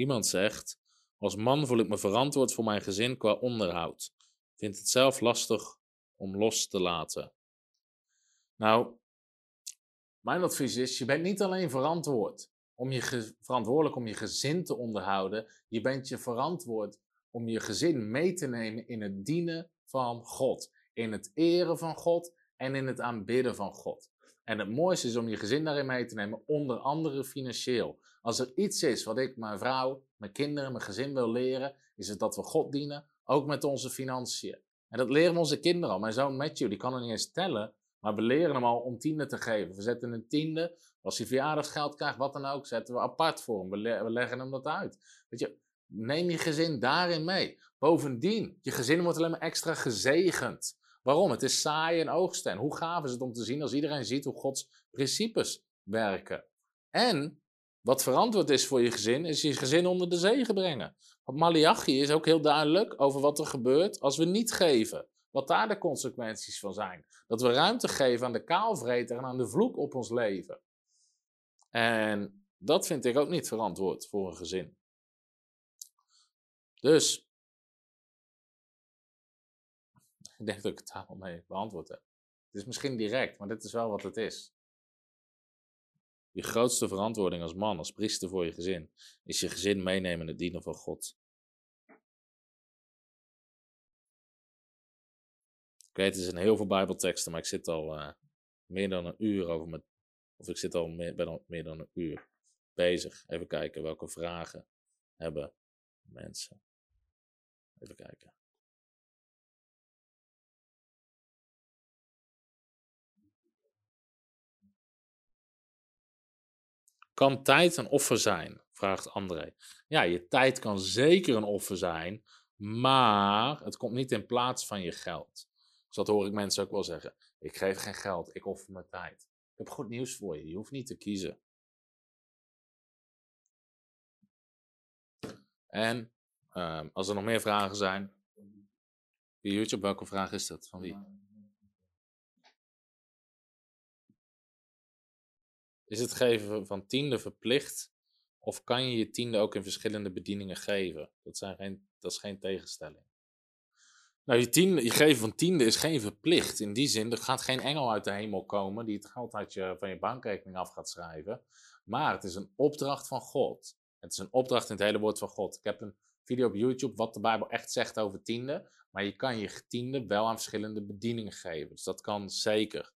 Iemand zegt: Als man voel ik me verantwoord voor mijn gezin qua onderhoud. Vind het zelf lastig om los te laten. Nou, mijn advies is: je bent niet alleen verantwoord om je verantwoordelijk om je gezin te onderhouden. Je bent je verantwoord om je gezin mee te nemen in het dienen van God. In het eren van God en in het aanbidden van God. En het mooiste is om je gezin daarin mee te nemen, onder andere financieel. Als er iets is wat ik mijn vrouw, mijn kinderen, mijn gezin wil leren, is het dat we God dienen, ook met onze financiën. En dat leren we onze kinderen al. Mijn zoon Matthew, die kan er niet eens tellen, maar we leren hem al om tiende te geven. We zetten een tiende, als hij verjaardagsgeld krijgt, wat dan ook, zetten we apart voor hem. We, leggen hem dat uit. Weet je, neem je gezin daarin mee. Bovendien, je gezin wordt alleen maar extra gezegend. Waarom? Het is saai en oogsten. hoe gaaf is het om te zien als iedereen ziet hoe Gods principes werken. En wat verantwoord is voor je gezin, is je gezin onder de zegen brengen. Want Malachi is ook heel duidelijk over wat er gebeurt als we niet geven. Wat daar de consequenties van zijn. Dat we ruimte geven aan de kaalvreter en aan de vloek op ons leven. En dat vind ik ook niet verantwoord voor een gezin. Dus, ik denk dat ik het daar al mee beantwoord heb. Het is misschien direct, maar dit is wel wat het is. Je grootste verantwoording als man, als priester voor je gezin, is je gezin meenemen in het dienen van God. Ik weet, het een heel veel Bijbelteksten, maar ik zit al uh, meer dan een uur over mijn. Of ik zit al meer, ben al meer dan een uur bezig. Even kijken welke vragen hebben mensen. Even kijken. Kan tijd een offer zijn? Vraagt André. Ja, je tijd kan zeker een offer zijn, maar het komt niet in plaats van je geld. Dus dat hoor ik mensen ook wel zeggen. Ik geef geen geld, ik offer mijn tijd. Ik heb goed nieuws voor je, je hoeft niet te kiezen. En uh, als er nog meer vragen zijn, via YouTube, welke vraag is dat? Van wie? Is het geven van tiende verplicht? Of kan je je tiende ook in verschillende bedieningen geven? Dat, zijn geen, dat is geen tegenstelling. Nou, je, tiende, je geven van tiende is geen verplicht. In die zin, er gaat geen engel uit de hemel komen die het geld je, van je bankrekening af gaat schrijven. Maar het is een opdracht van God. Het is een opdracht in het hele woord van God. Ik heb een video op YouTube wat de Bijbel echt zegt over tiende. Maar je kan je tiende wel aan verschillende bedieningen geven. Dus dat kan zeker.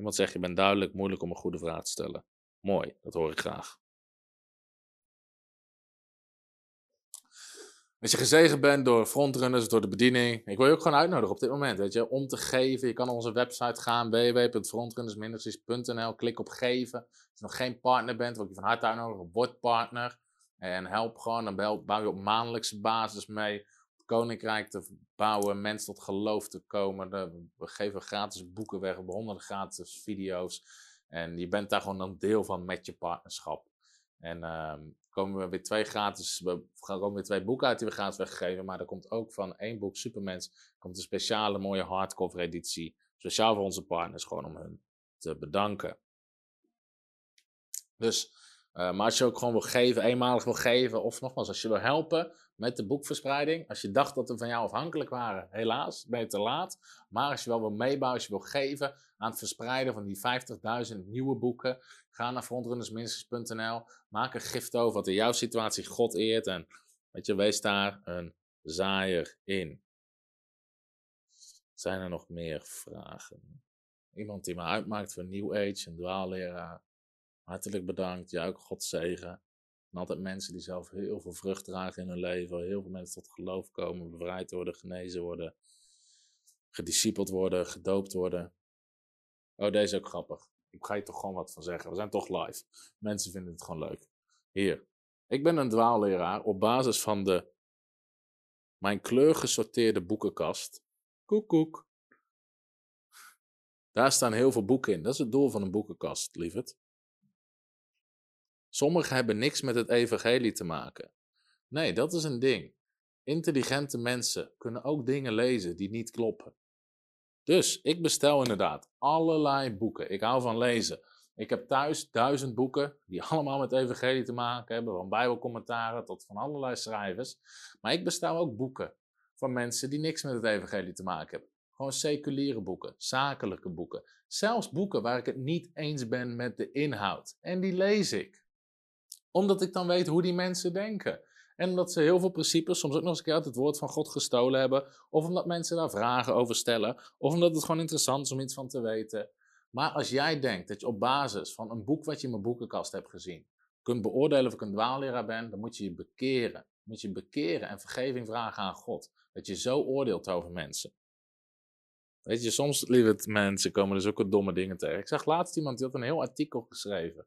Iemand zegt, je bent duidelijk, moeilijk om een goede vraag te stellen. Mooi, dat hoor ik graag. Als je gezegend bent door frontrunners, door de bediening. Ik wil je ook gewoon uitnodigen op dit moment, weet je, om te geven. Je kan naar onze website gaan, www.frontrunnersministries.nl. Klik op geven. Als je nog geen partner bent, wil ik je van harte uitnodigen, word partner. En help gewoon, dan bouw je op maandelijkse basis mee koninkrijk te bouwen, mensen tot geloof te komen. We geven gratis boeken weg, we honderden gratis video's. En je bent daar gewoon een deel van met je partnerschap. En uh, komen we weer twee gratis, we gaan weer twee boeken uit die we gratis weggeven. Maar er komt ook van één boek, Supermens, komt een speciale mooie hardcover editie. Speciaal voor onze partners, gewoon om hun te bedanken. Dus, uh, maar als je ook gewoon wil geven, eenmalig wil geven, of nogmaals, als je wil helpen, met de boekverspreiding. Als je dacht dat we van jou afhankelijk waren, helaas, ben je te laat. Maar als je wel wil meebouwen, als je wil geven aan het verspreiden van die 50.000 nieuwe boeken, ga naar frontrunnersministries.nl, maak een gift over wat in jouw situatie God eert en weet je, wees daar een zaaier in. Zijn er nog meer vragen? Iemand die me uitmaakt voor New Age, een dwaalleraar. Hartelijk bedankt. Jij ook God zegen. En altijd mensen die zelf heel veel vrucht dragen in hun leven. Heel veel mensen tot geloof komen, bevrijd worden, genezen worden. Gediscipeld worden, gedoopt worden. Oh, deze is ook grappig. Ik ga je toch gewoon wat van zeggen. We zijn toch live. Mensen vinden het gewoon leuk. Hier. Ik ben een dwaalleraar op basis van de mijn kleurgesorteerde boekenkast. Koek koek. Daar staan heel veel boeken in. Dat is het doel van een boekenkast, lieverd. Sommigen hebben niks met het evangelie te maken. Nee, dat is een ding. Intelligente mensen kunnen ook dingen lezen die niet kloppen. Dus ik bestel inderdaad allerlei boeken. Ik hou van lezen. Ik heb thuis duizend boeken die allemaal met evangelie te maken hebben, van bijbelcommentaren tot van allerlei schrijvers. Maar ik bestel ook boeken van mensen die niks met het evangelie te maken hebben. Gewoon seculiere boeken, zakelijke boeken. Zelfs boeken waar ik het niet eens ben met de inhoud. En die lees ik. Omdat ik dan weet hoe die mensen denken. En omdat ze heel veel principes soms ook nog eens uit het woord van God gestolen hebben. Of omdat mensen daar vragen over stellen. Of omdat het gewoon interessant is om iets van te weten. Maar als jij denkt dat je op basis van een boek wat je in mijn boekenkast hebt gezien. kunt beoordelen of ik een dwaalleraar ben, dan moet je je bekeren. Moet je bekeren en vergeving vragen aan God. Dat je zo oordeelt over mensen. Weet je, soms, lieve mensen, komen er zulke domme dingen tegen. Ik zag laatst iemand die had een heel artikel geschreven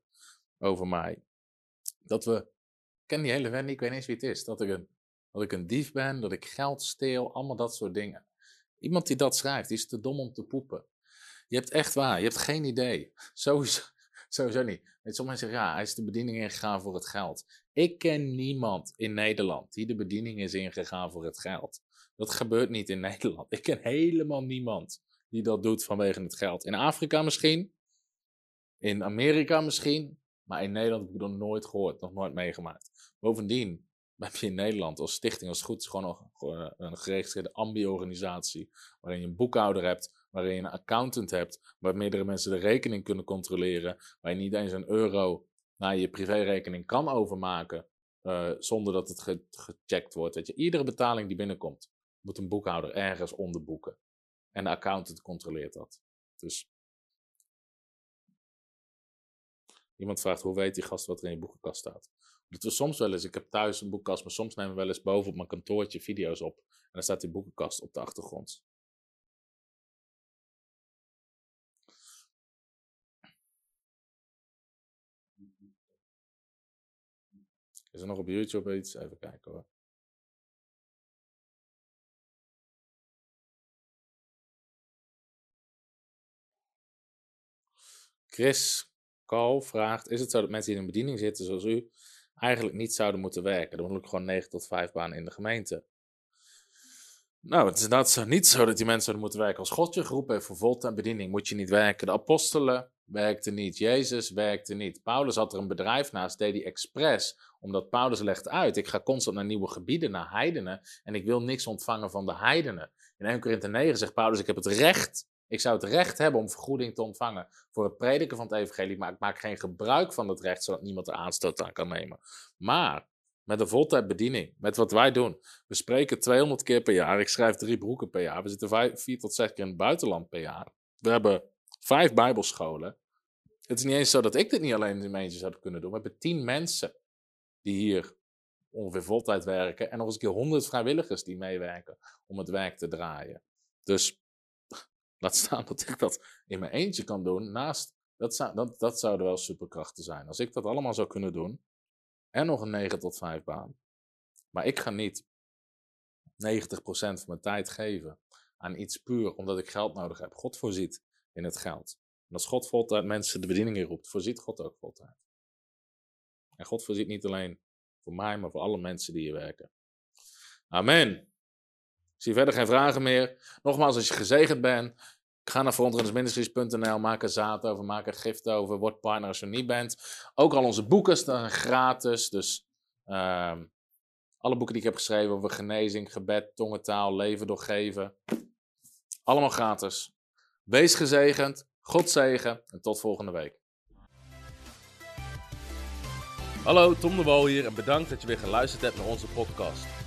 over mij. Dat we, ik ken die hele Wendy, ik weet niet eens wie het is. Dat ik, een, dat ik een dief ben, dat ik geld steel, allemaal dat soort dingen. Iemand die dat schrijft, die is te dom om te poepen. Je hebt echt waar, je hebt geen idee. Sowieso, sowieso niet. Weet, sommige mensen zeggen, ja, hij is de bediening ingegaan voor het geld. Ik ken niemand in Nederland die de bediening is ingegaan voor het geld. Dat gebeurt niet in Nederland. Ik ken helemaal niemand die dat doet vanwege het geld. In Afrika misschien, in Amerika misschien, maar in Nederland heb ik dat nooit gehoord, nog nooit meegemaakt. Bovendien heb je in Nederland als stichting, als het goed gewoon nog een geregistreerde ambi-organisatie, waarin je een boekhouder hebt, waarin je een accountant hebt, waar meerdere mensen de rekening kunnen controleren, waar je niet eens een euro naar je privérekening kan overmaken, uh, zonder dat het gecheckt wordt. Dat je, iedere betaling die binnenkomt, moet een boekhouder ergens onderboeken. En de accountant controleert dat. Dus iemand vraagt, hoe weet die gast wat er in je boekenkast staat? Dat we soms wel eens, ik heb thuis een boekenkast, maar soms nemen we wel eens boven op mijn kantoortje video's op. En dan staat die boekenkast op de achtergrond. Is er nog op YouTube iets? Even kijken hoor. Chris Call vraagt: Is het zo dat mensen die in een bediening zitten zoals u eigenlijk niet zouden moeten werken? Dan ik gewoon 9 tot 5 banen in de gemeente. Nou, het is inderdaad niet zo dat die mensen zouden moeten werken. Als God je geroepen heeft voor voltijd bediening, moet je niet werken. De apostelen werkten niet. Jezus werkte niet. Paulus had er een bedrijf naast, deed hij expres. Omdat Paulus legt uit, ik ga constant naar nieuwe gebieden, naar heidenen. En ik wil niks ontvangen van de heidenen. In 1 Korinthe 9 zegt Paulus, ik heb het recht ik zou het recht hebben om vergoeding te ontvangen voor het prediken van het evangelie, maar ik maak geen gebruik van het recht, zodat niemand er aanstoot aan kan nemen. Maar met een voltijdbediening, met wat wij doen. We spreken 200 keer per jaar. Ik schrijf drie broeken per jaar. We zitten vijf, vier tot zes keer in het buitenland per jaar. We hebben vijf bijbelscholen. Het is niet eens zo dat ik dit niet alleen in mijn zou kunnen doen. We hebben tien mensen die hier ongeveer voltijd werken. En nog eens een keer honderd vrijwilligers die meewerken om het werk te draaien. Dus Laat staan dat ik dat in mijn eentje kan doen. Naast, dat, dat, dat zouden wel superkrachten zijn. Als ik dat allemaal zou kunnen doen. En nog een 9 tot 5 baan. Maar ik ga niet 90% van mijn tijd geven aan iets puur omdat ik geld nodig heb. God voorziet in het geld. En als God voltijd mensen de bediening roept, voorziet God ook voltijd. En God voorziet niet alleen voor mij, maar voor alle mensen die hier werken. Amen. Zie verder geen vragen meer. Nogmaals, als je gezegend bent, ga naar frontrunnersministries.nl, maak een zaad over, maak een gift over, word partner als je niet bent. Ook al onze boeken staan gratis, dus uh, alle boeken die ik heb geschreven over genezing, gebed, tongentaal, leven doorgeven. Allemaal gratis. Wees gezegend, God zegen en tot volgende week. Hallo, Tom de Wol hier en bedankt dat je weer geluisterd hebt naar onze podcast.